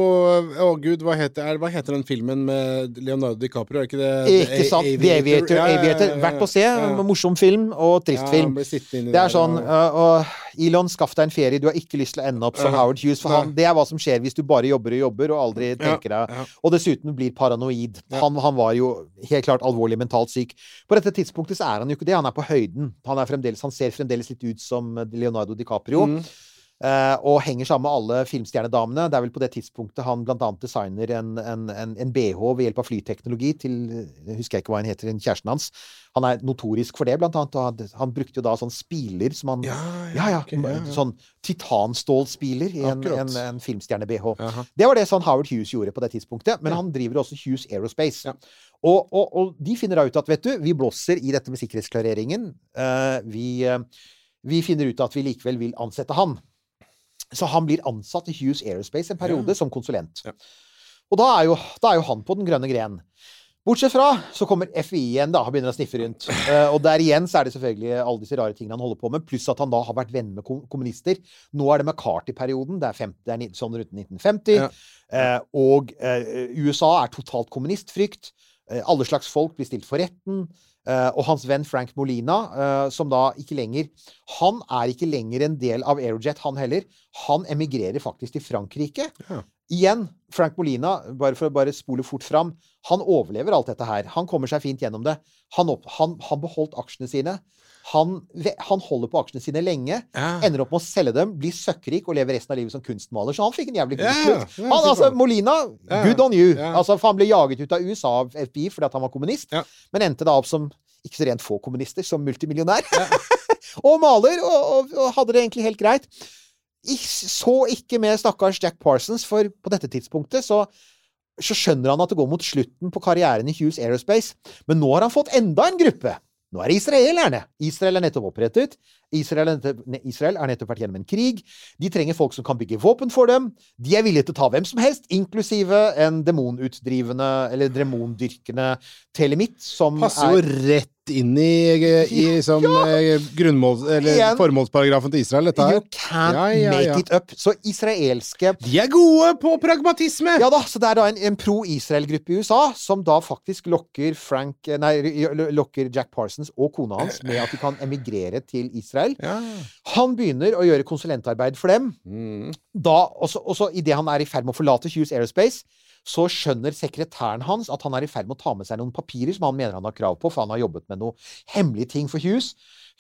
Å gud, hva heter, er, hva heter den filmen med Leonardo DiCaprio? Er ikke det Ikke sant? The Aviator. Ja, ja, ja, ja, ja. Verdt å se. Ja. Morsom film og trist Ja, film. inni Det er sånn øh, Elon, skaff deg en ferie. Du har ikke lyst til å ende opp som Ja. Howard Hughes. For han, det er hva som skjer hvis du bare jobber og jobber og aldri tenker deg ja. Og dessuten blir paranoid. Han, han var jo helt klart alvorlig mentalt syk. På dette tidspunktet så er han jo ikke det. Han er på høyden. Han, er fremdeles, han ser fremdeles litt ut som Leonardo DiCaprio. Mm. Eh, og henger sammen med alle filmstjernedamene. Det er vel på det tidspunktet han annet designer en, en, en, en BH ved hjelp av flyteknologi til jeg husker jeg ikke hva han heter, en kjæresten hans. Han er notorisk for det, blant annet. Og han, brukte jo da sånn spiler som han Ja, ja, ja, okay, ja, ja. Sånn titanstålspiler i en, en, en filmstjerne-BH. Det var det sånn Howard Hughes gjorde på det tidspunktet. Men han driver også Hughes Aerospace. Og, og, og de finner da ut at vet du, vi blåser i dette med sikkerhetsklareringen. Uh, vi, uh, vi finner ut at vi likevel vil ansette han. Så han blir ansatt i Hughes Aerospace en periode som konsulent. Ja. Og da er, jo, da er jo han på den grønne gren. Bortsett fra så kommer FI igjen da, og begynner å sniffe rundt. Eh, og der igjen så er det selvfølgelig alle disse rare tingene han holder på med, pluss at han da har vært venn med kommunister. Nå er det McCarthy-perioden. Det er, 50, det er sånn rundt 1950. Ja. Eh, og eh, USA er totalt kommunistfrykt. Eh, alle slags folk blir stilt for retten. Eh, og hans venn Frank Molina, eh, som da ikke lenger Han er ikke lenger en del av Aerojet, han heller. Han emigrerer faktisk til Frankrike. Ja. Igjen, Frank Molina, bare for å bare spole fort fram, han overlever alt dette her. Han kommer seg fint gjennom det. Han, opp, han, han beholdt aksjene sine. Han, han holder på aksjene sine lenge. Ja. Ender opp med å selge dem, blir søkkrik og lever resten av livet som kunstmaler. Så han fikk en jævlig god slutt. Han, altså. Molina, good on you. Altså, for han ble jaget ut av USA av FBI fordi han var kommunist, men endte da opp som ikke så rent få kommunister, som multimillionær. og maler, og, og, og hadde det egentlig helt greit. Ik så ikke med stakkars Jack Parsons, for på dette tidspunktet så så skjønner han at det går mot slutten på karrieren i Hughes Aerospace. Men nå har han fått enda en gruppe. Nå er det israelerne. Israel er nettopp opprettet. Israel Israel er nettopp vært gjennom en krig. De trenger folk som kan bygge våpen for dem. De er villige til å ta hvem som helst, inklusive en demonutdrivende eller demondyrkende telemitt som Passer jo er rett inn i, i som, ja. grunnmål... Eller formålsparagrafen til Israel, dette her. You can't Ja, ja, make it up. Så israelske De er gode på pragmatisme! Ja da, så det er da en, en pro-Israel-gruppe i USA som da faktisk lokker Frank Nei, lokker Jack Parsons og kona hans med at de kan emigrere til Israel. Ja. Han begynner å gjøre konsulentarbeid for dem. Mm. Da, også, også idet han er i ferd med å forlate Hughes Aerospace, så skjønner sekretæren hans at han er i ferd med å ta med seg noen papirer som han mener han har krav på, for han har jobbet med noen hemmelige ting for Hughes.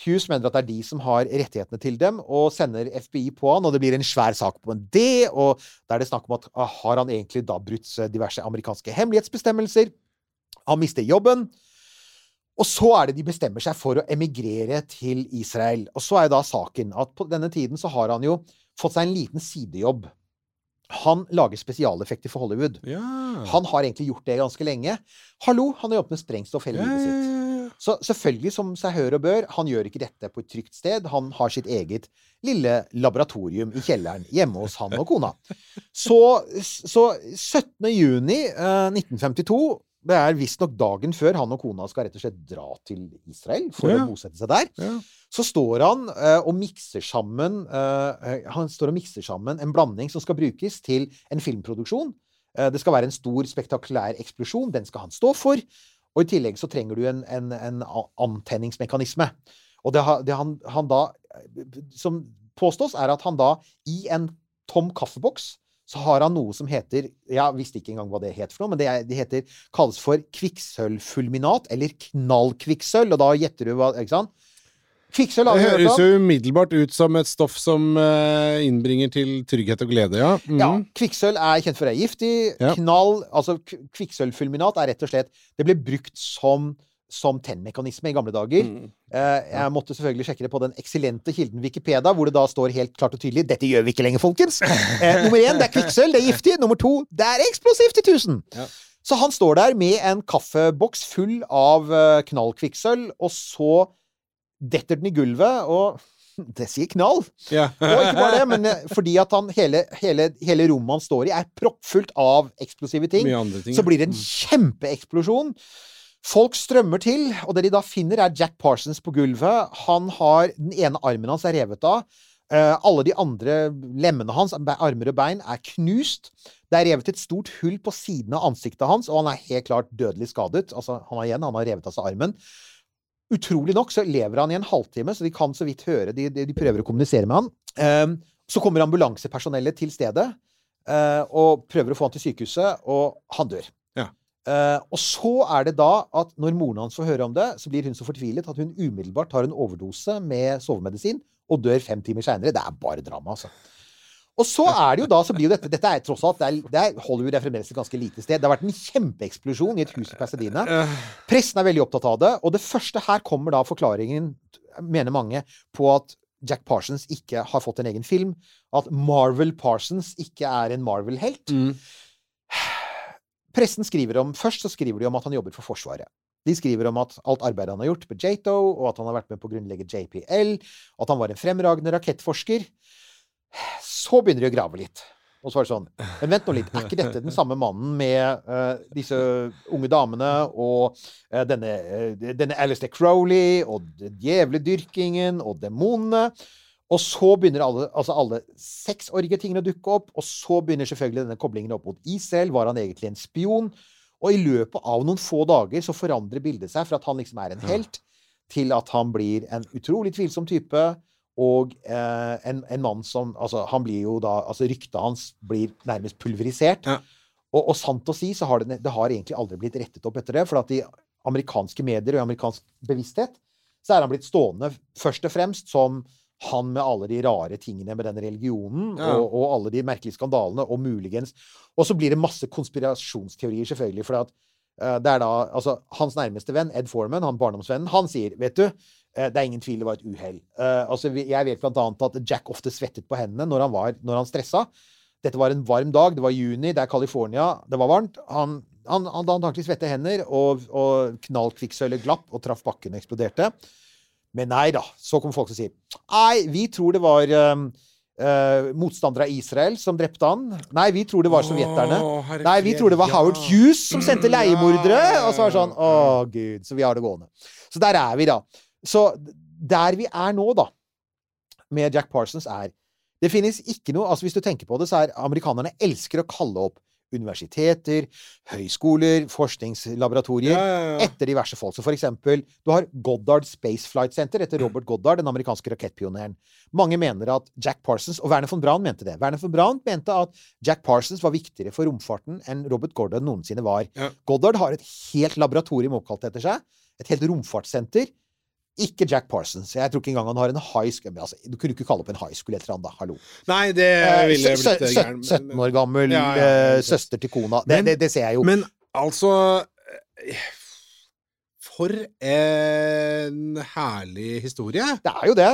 Hughes mener at det er de som har rettighetene til dem, og sender FBI på han, og det blir en svær sak på en D, og da er det snakk om at ah, har han egentlig da brutt eh, diverse amerikanske hemmelighetsbestemmelser? Han mister jobben. Og så er det de bestemmer seg for å emigrere til Israel. Og så er jo da saken at på denne tiden så har han jo fått seg en liten sidejobb. Han lager spesialeffekter for Hollywood. Ja. Han har egentlig gjort det ganske lenge. Hallo, han har jobbet med sprengstoff hele livet ja, sitt. Så selvfølgelig, som seg hør og bør, han gjør ikke dette på et trygt sted. Han har sitt eget lille laboratorium i kjelleren hjemme hos han og kona. Så, så 17. juni eh, 1952 det er visstnok dagen før han og kona skal rett og slett dra til Israel for Ja. å bosette seg der. ja. Så står han uh, og mikser sammen uh, Han står og mikser sammen en blanding som skal brukes til en filmproduksjon. Uh, det skal være en stor, spektakulær eksplosjon. Den skal han stå for. Og i tillegg så trenger du en, en, en antenningsmekanisme. Og det, ha- det han, han da Som påstås, er at han da i en tom kaffeboks så har han noe som heter Jeg visste ikke engang hva det het for noe, men det, er, det heter, kalles for kvikksølvfulminat, eller knallkvikksølv. Og da gjetter du hva Ikke sant? Kvikksølv Det høres jo umiddelbart ut som et stoff som eh, innbringer til trygghet og glede, ja. Mm. Ja, Kvikksølv er kjent for å være giftig. Ja. Knall Altså, kvikksølvfulminat er rett og slett Det ble brukt som som tennmekanisme i gamle dager. Mm. Eh, jeg måtte selvfølgelig sjekke det på den eksellente kilden Wikipedia, hvor det da står helt klart og tydelig 'Dette gjør vi ikke lenger, folkens'. Eh, nummer én, det er kvikksølv, det er giftig. Nummer to, det er eksplosivt i tusen. Ja. Så han står der med en kaffeboks full av uh, knallkvikksølv, og så detter den i gulvet, og det sier knall. Ja. Og ikke bare det, men eh, fordi at han, hele, hele, hele rommet han står i, er proppfullt av eksplosive ting, ting. så blir det en kjempeeksplosjon. Folk strømmer til, og det de da finner, er Jack Parsons på gulvet. Han har Den ene armen hans er revet av. Eh, alle de andre lemmene hans, armer og bein, er knust. Det er revet et stort hull på siden av ansiktet hans, og han er helt klart dødelig skadet. Altså, han har igjen, han har revet av seg armen. Utrolig nok så lever han i en halvtime, så de kan så vidt høre. De, de, de prøver å kommunisere med han. Ehm, så kommer ambulansepersonellet til stedet eh, og prøver å få han til sykehuset, og han dør. Eh, og så er det da at når moren hans får høre om det, så blir hun så fortvilet at hun umiddelbart tar en overdose med sovemedisin og dør fem timer seinere. Det er bare drama, altså. Og så er det jo da, så blir jo dette Dette er tross alt det er, det er Hollywood er fremdeles et ganske lite sted. Det har vært en kjempeeksplosjon i et hus i Pasadena. Pressen er veldig opptatt av det. Og det første her kommer da forklaringen, mener mange, på at Jack Parsons ikke har fått en egen film. At Marvel Parsons ikke er en Marvel-helt. Mm. Pressen skriver om Først så skriver de om at han jobber for Forsvaret. De skriver om at alt arbeidet han har gjort på Jato, og at han har vært med på å grunnlegge JPL, at han var en fremragende rakettforsker. Så begynner de å grave litt. Og så var det sånn Men vent nå litt, er ikke dette den samme mannen med uh, disse unge damene og uh, denne, uh, denne Alistair Crowley og djevledyrkingen og demonene? Og så begynner alle, altså alle sexorgie tingene å dukke opp, og så begynner selvfølgelig denne koblingen opp mot Israel. Var han egentlig en spion? Og i løpet av noen få dager så forandrer bildet seg fra at han liksom er en helt, til at han blir en utrolig tvilsom type. Og eh, en, en mann som Altså, han blir jo da Altså, ryktet hans blir nærmest pulverisert. Ja. Og, og sant å si, så har det, det har egentlig aldri blitt rettet opp etter det. For at i amerikanske medier og i amerikansk bevissthet så er han blitt stående først og fremst som han med alle de rare tingene med den religionen Ja. og, og alle de merkelige skandalene, og muligens Og så blir det masse konspirasjonsteorier, selvfølgelig, for at uh, det er da Altså, hans nærmeste venn, Ed Foreman, han barndomsvennen, han sier, vet du eh, det er ingen tvil det var et uhell. Uh, altså, jeg vet blant annet at Jack ofte svettet på hendene når han, var, når han stressa. Dette var en varm dag, det var juni, det er California, det var varmt. Han, han, han hadde antakelig svette hender, og, og knallkvikksølvet glapp og traff bakken og eksploderte. Men nei da, så kommer folk og sier Nei, vi tror det var um, Uh, motstandere av Israel som drepte han. Nei, vi tror det var sovjeterne. Å, Nei, vi tror det var Howard. Hughes som sendte leiemordere. Og så var det sånn Å, gud. Så vi har det gående. Så der er vi, da. Så der vi er nå, da, med Jack Parsons, er Det finnes ikke noe Altså, hvis du tenker på det, så er amerikanerne elsker å kalle opp universiteter, høyskoler, forskningslaboratorier Ja, ja, ja. etter diverse folk. Så for eksempel, du har Goddard Space Flight Center etter Robert Goddard, den amerikanske rakettpioneren. Mange mener at Jack Parsons Og Werner von Braun mente det. Werner von Braun mente at Jack Parsons var viktigere for romfarten enn Robert Goddard noensinne var. Goddard har et helt laboratorium oppkalt etter seg. Et helt romfartssenter. Ikke Jack Parsons. Jeg tror ikke engang han har en high school altså, Du kunne ikke kalle opp en high school etter han, da. Hallo. Nei, det Eh, ville sø- blitt gæren. 17 år gammel Ja, ja, ja, eh, søster til kona. Det, Men- det, det ser jeg jo. Men altså eh, For en herlig historie. det er jo det.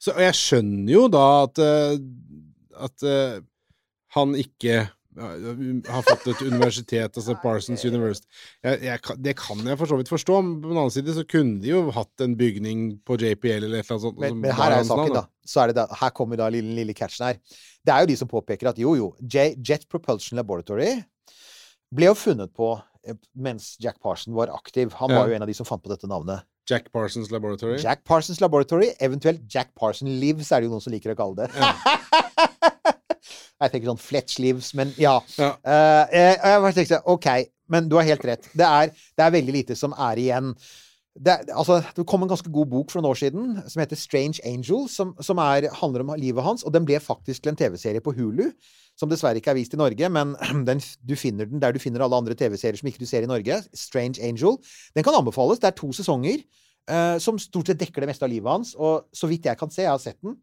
Så, og jeg skjønner jo da at eh, At eh, han ikke ja, har fått et universitet, altså Parsons University. Jeg, jeg, det kan jeg for så vidt forstå, men på den annen side så kunne de jo hatt en bygning på JPL eller et eller annet sånt. Men, men her er saken, da. Så er det da. Her kommer da lille, lille catchen her. Det er jo de som påpeker at jo, jo, Jet Propulsion Laboratory ble jo funnet på eh, mens Jack Parson var aktiv. Han Ja. var jo en av de som fant på dette navnet. Jack Parsons Laboratory. Jack Parsons Laboratory, eventuelt Jack Parson Lives, er det jo noen som liker å kalle det. jeg tenker sånn Fletch Lives, men ja. Ja. Uh, jeg tenkte, OK, men du har helt rett. Det er, det er veldig lite som er igjen. Det, altså, det kom en ganske god bok for noen år siden som heter Strange Angel, som, som er, handler om livet hans, og den ble faktisk til en TV-serie på Hulu. Som dessverre ikke er vist i Norge, men den, du finner den der du finner alle andre TV-serier som ikke du ser i Norge. Strange Angel. Den kan anbefales. Det er to sesonger uh, som stort sett dekker det meste av livet hans. Og så vidt jeg kan se, jeg har sett den,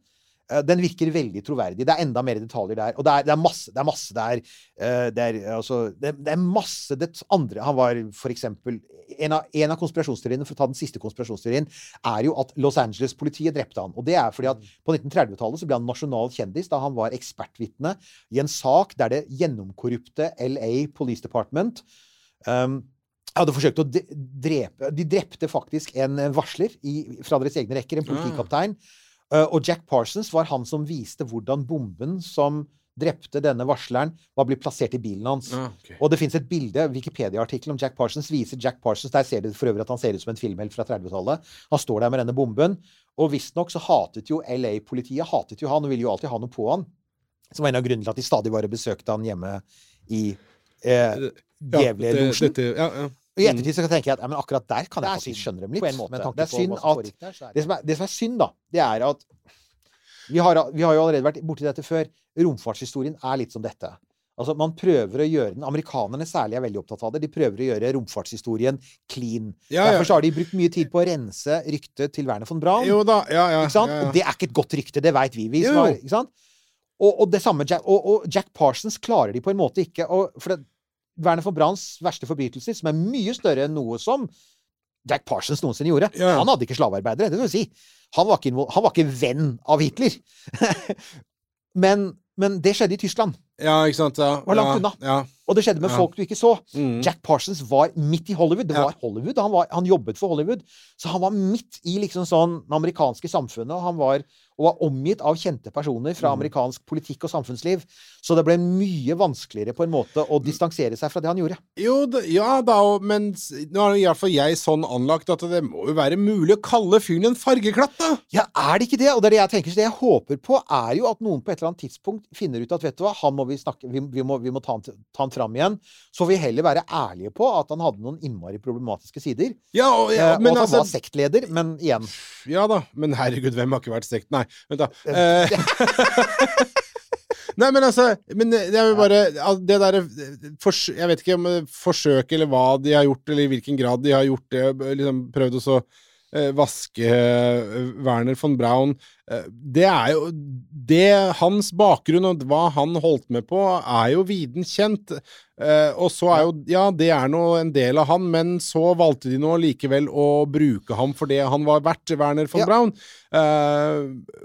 den virker veldig troverdig. Det er enda mer detaljer der. Og det er, det er masse det er masse der. eh, det, er, altså, det, er masse det andre Han var for eksempel En av, en av konspirasjonsteoriene, for å ta den siste konspirasjonsteorien, er jo at Los Angeles-politiet drepte han. Og det er fordi at på 1930-tallet så ble han nasjonal kjendis da han var ekspertvitne i en sak der det gjennomkorrupte LA Police Department um, hadde forsøkt å drepe De drepte faktisk en varsler i, fra deres egne rekker, en politikaptein. Uh, og Jack Parsons var han som viste hvordan bomben som drepte denne varsleren, var blitt plassert i bilen hans. Okay. Og det fins et bilde, Wikipedia-artikkel om Jack Parsons viser Jack Parsons Der ser du for øvrig at han ser ut som en filmhelt fra 30-tallet. Han står der med denne bomben. Og visstnok så hatet jo LA-politiet hatet jo han og ville jo alltid ha noe på han. Som var en av grunnene til at de stadig bare besøkte han hjemme i eh, Ja, det- dette- Ja, ja. Og I ettertid så tenker jeg at ja, men akkurat der kan jeg faktisk skjønne dem litt. Det er synd at- det, som er, det som er synd, da, det er at vi har, vi har jo allerede vært borti dette før. Romfartshistorien er litt som dette. Altså, Man prøver å gjøre den Amerikanerne særlig er veldig opptatt av det. De prøver å gjøre romfartshistorien clean. Ja, ja. Derfor så har de brukt mye tid på å rense ryktet til Werner von Braun. Jo da, ja, ja. Ikke sant? ja, ja. Og det er ikke et godt rykte, det veit vi. vi som Jo. har, ikke sant? Og, og det samme Jack, og, og Jack Parsons klarer de på en måte ikke. Og, for det, Werner von Brans verste forbrytelser, som er mye større enn noe som Jack Parsons noensinne gjorde Ja. Han hadde ikke slavearbeidere, det skal si. Han var ikke, han var ikke venn av Hitler. men, men det skjedde i Tyskland. ja, ikke sant. Ja, Var langt unna. Ja. Og det skjedde med Ja. folk du ikke så. Mm. Jack Parsons var midt i Hollywood. Det Ja. var Hollywood. Han, var, han jobbet for Hollywood. Så han var midt i liksom sånn det amerikanske samfunnet. Og han var, og var omgitt av kjente personer fra Mm. amerikansk politikk og samfunnsliv. Så det ble mye vanskeligere på en måte å distansere seg fra det han gjorde. Jo, det, ja da, men nå er i hvert fall jeg sånn anlagt at det må jo være mulig å kalle fyren en fargeklatt, da! Ja, er det ikke det? Og det er det jeg tenker. Så det jeg håper på, er jo at noen på et eller annet tidspunkt finner ut at vet du hva, han må vi snakke Vi, vi, må, vi må ta han, ta han fram igjen. Så får vi heller være ærlige på at han hadde noen innmari problematiske sider. Ja, og, ja, Eh, men og at han altså var sektleder, men igjen Ja da, men herregud, hvem har ikke vært sekt... Nei, vent da. Eh, Nei, men altså men Jeg vil bare Det derre Jeg vet ikke om er eller hva de har gjort, eller i hvilken grad de har gjort det, liksom prøvd å så eh, vaske eh, Werner von Braun eh, Det er jo Det Hans bakgrunn og hva han holdt med på, er jo viden kjent. Eh, og så er jo Ja, det er nå en del av han, men så valgte de nå likevel å bruke ham for det han var verdt, Werner von Ja. Braun. Eh,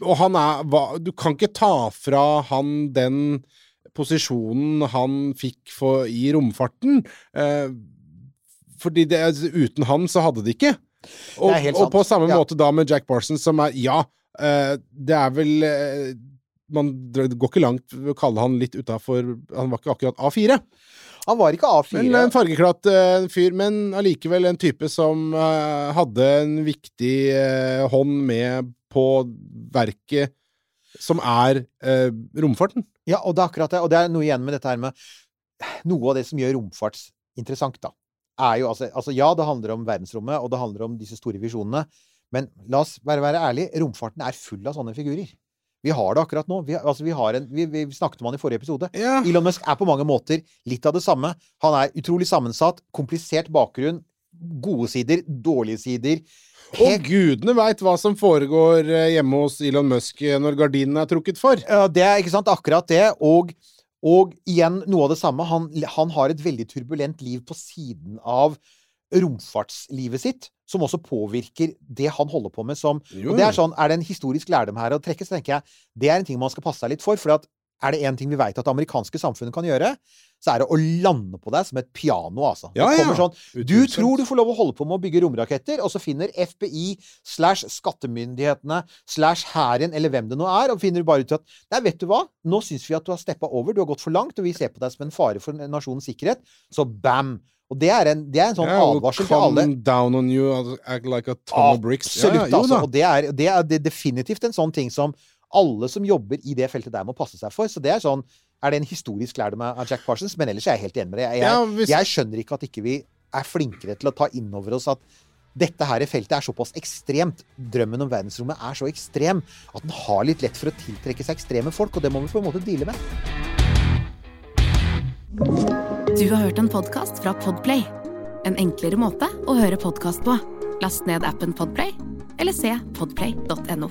og han er Du kan ikke ta fra han den posisjonen han fikk for, i romfarten. Eh, fordi det, altså, uten han så hadde de ikke. Og, Det og på samme Ja. måte da med Jack Parsons, som er Ja, uh, det er vel uh, Man går ikke langt ved å kalle han litt utafor Han var ikke akkurat A4. Han var ikke A4. Men en fargeklatt uh, fyr, men allikevel en type som uh, hadde en viktig uh, hånd med på verket som er romfarten. Ja, og det er akkurat det. Og det er noe igjen med dette her med Noe av det som gjør romfart interessant, da, er jo altså, altså Ja, det handler om verdensrommet, og det handler om disse store visjonene. Men la oss bare være ærlige. Romfarten er full av sånne figurer. Vi har det akkurat nå. Vi, altså, vi, har en, vi, vi snakket om han i forrige episode. Ja. Elon Musk er på mange måter litt av det samme. Han er utrolig sammensatt, komplisert bakgrunn, gode sider, dårlige sider. Og gudene veit hva som foregår eh, hjemme hos Elon Musk eh, når gardinene er trukket for. Ja, det er ikke sant, akkurat det. Og, og igjen noe av det samme. Han, han har et veldig turbulent liv på siden av romfartslivet sitt, som også påvirker det han holder på med som Jo, Og det er sånn, er det en historisk lærdom her å trekke, så tenker jeg det er en ting man skal passe seg litt for. For at er det én ting vi veit at det amerikanske samfunnet kan gjøre, så er det å lande på deg som et piano, altså. Ja, det ja. kommer sånn Du tror du får lov å holde på med å bygge romraketter, og så finner FBI slash skattemyndighetene slash hæren eller hvem det nå er, og finner bare ut at Nei, vet du hva, nå syns vi at du har steppa over, du har gått for langt, og vi ser på deg som en fare for nasjonens sikkerhet. Så bam! Og det er en, det er en sånn yeah, advarsel til alle. Down on you, act like a ton of bricks. Absolutt, ja, ja, altså. Og det er det er definitivt en sånn ting som alle som jobber i det feltet der, må passe seg for. Så det er sånn Er det en historisk lærdom av Jack Parsons? Men ellers er jeg helt enig med deg. Jeg, Ja, jeg, hvis- jeg skjønner ikke at ikke vi er flinkere til å ta inn over oss at dette her feltet er såpass ekstremt. Drømmen om verdensrommet er så ekstrem at den har litt lett for å tiltrekke seg ekstreme folk, og det må vi på en måte deale med. Du har hørt en podkast fra Podplay. En enklere måte å høre podkast på. Last ned appen Podplay, eller se podplay.no.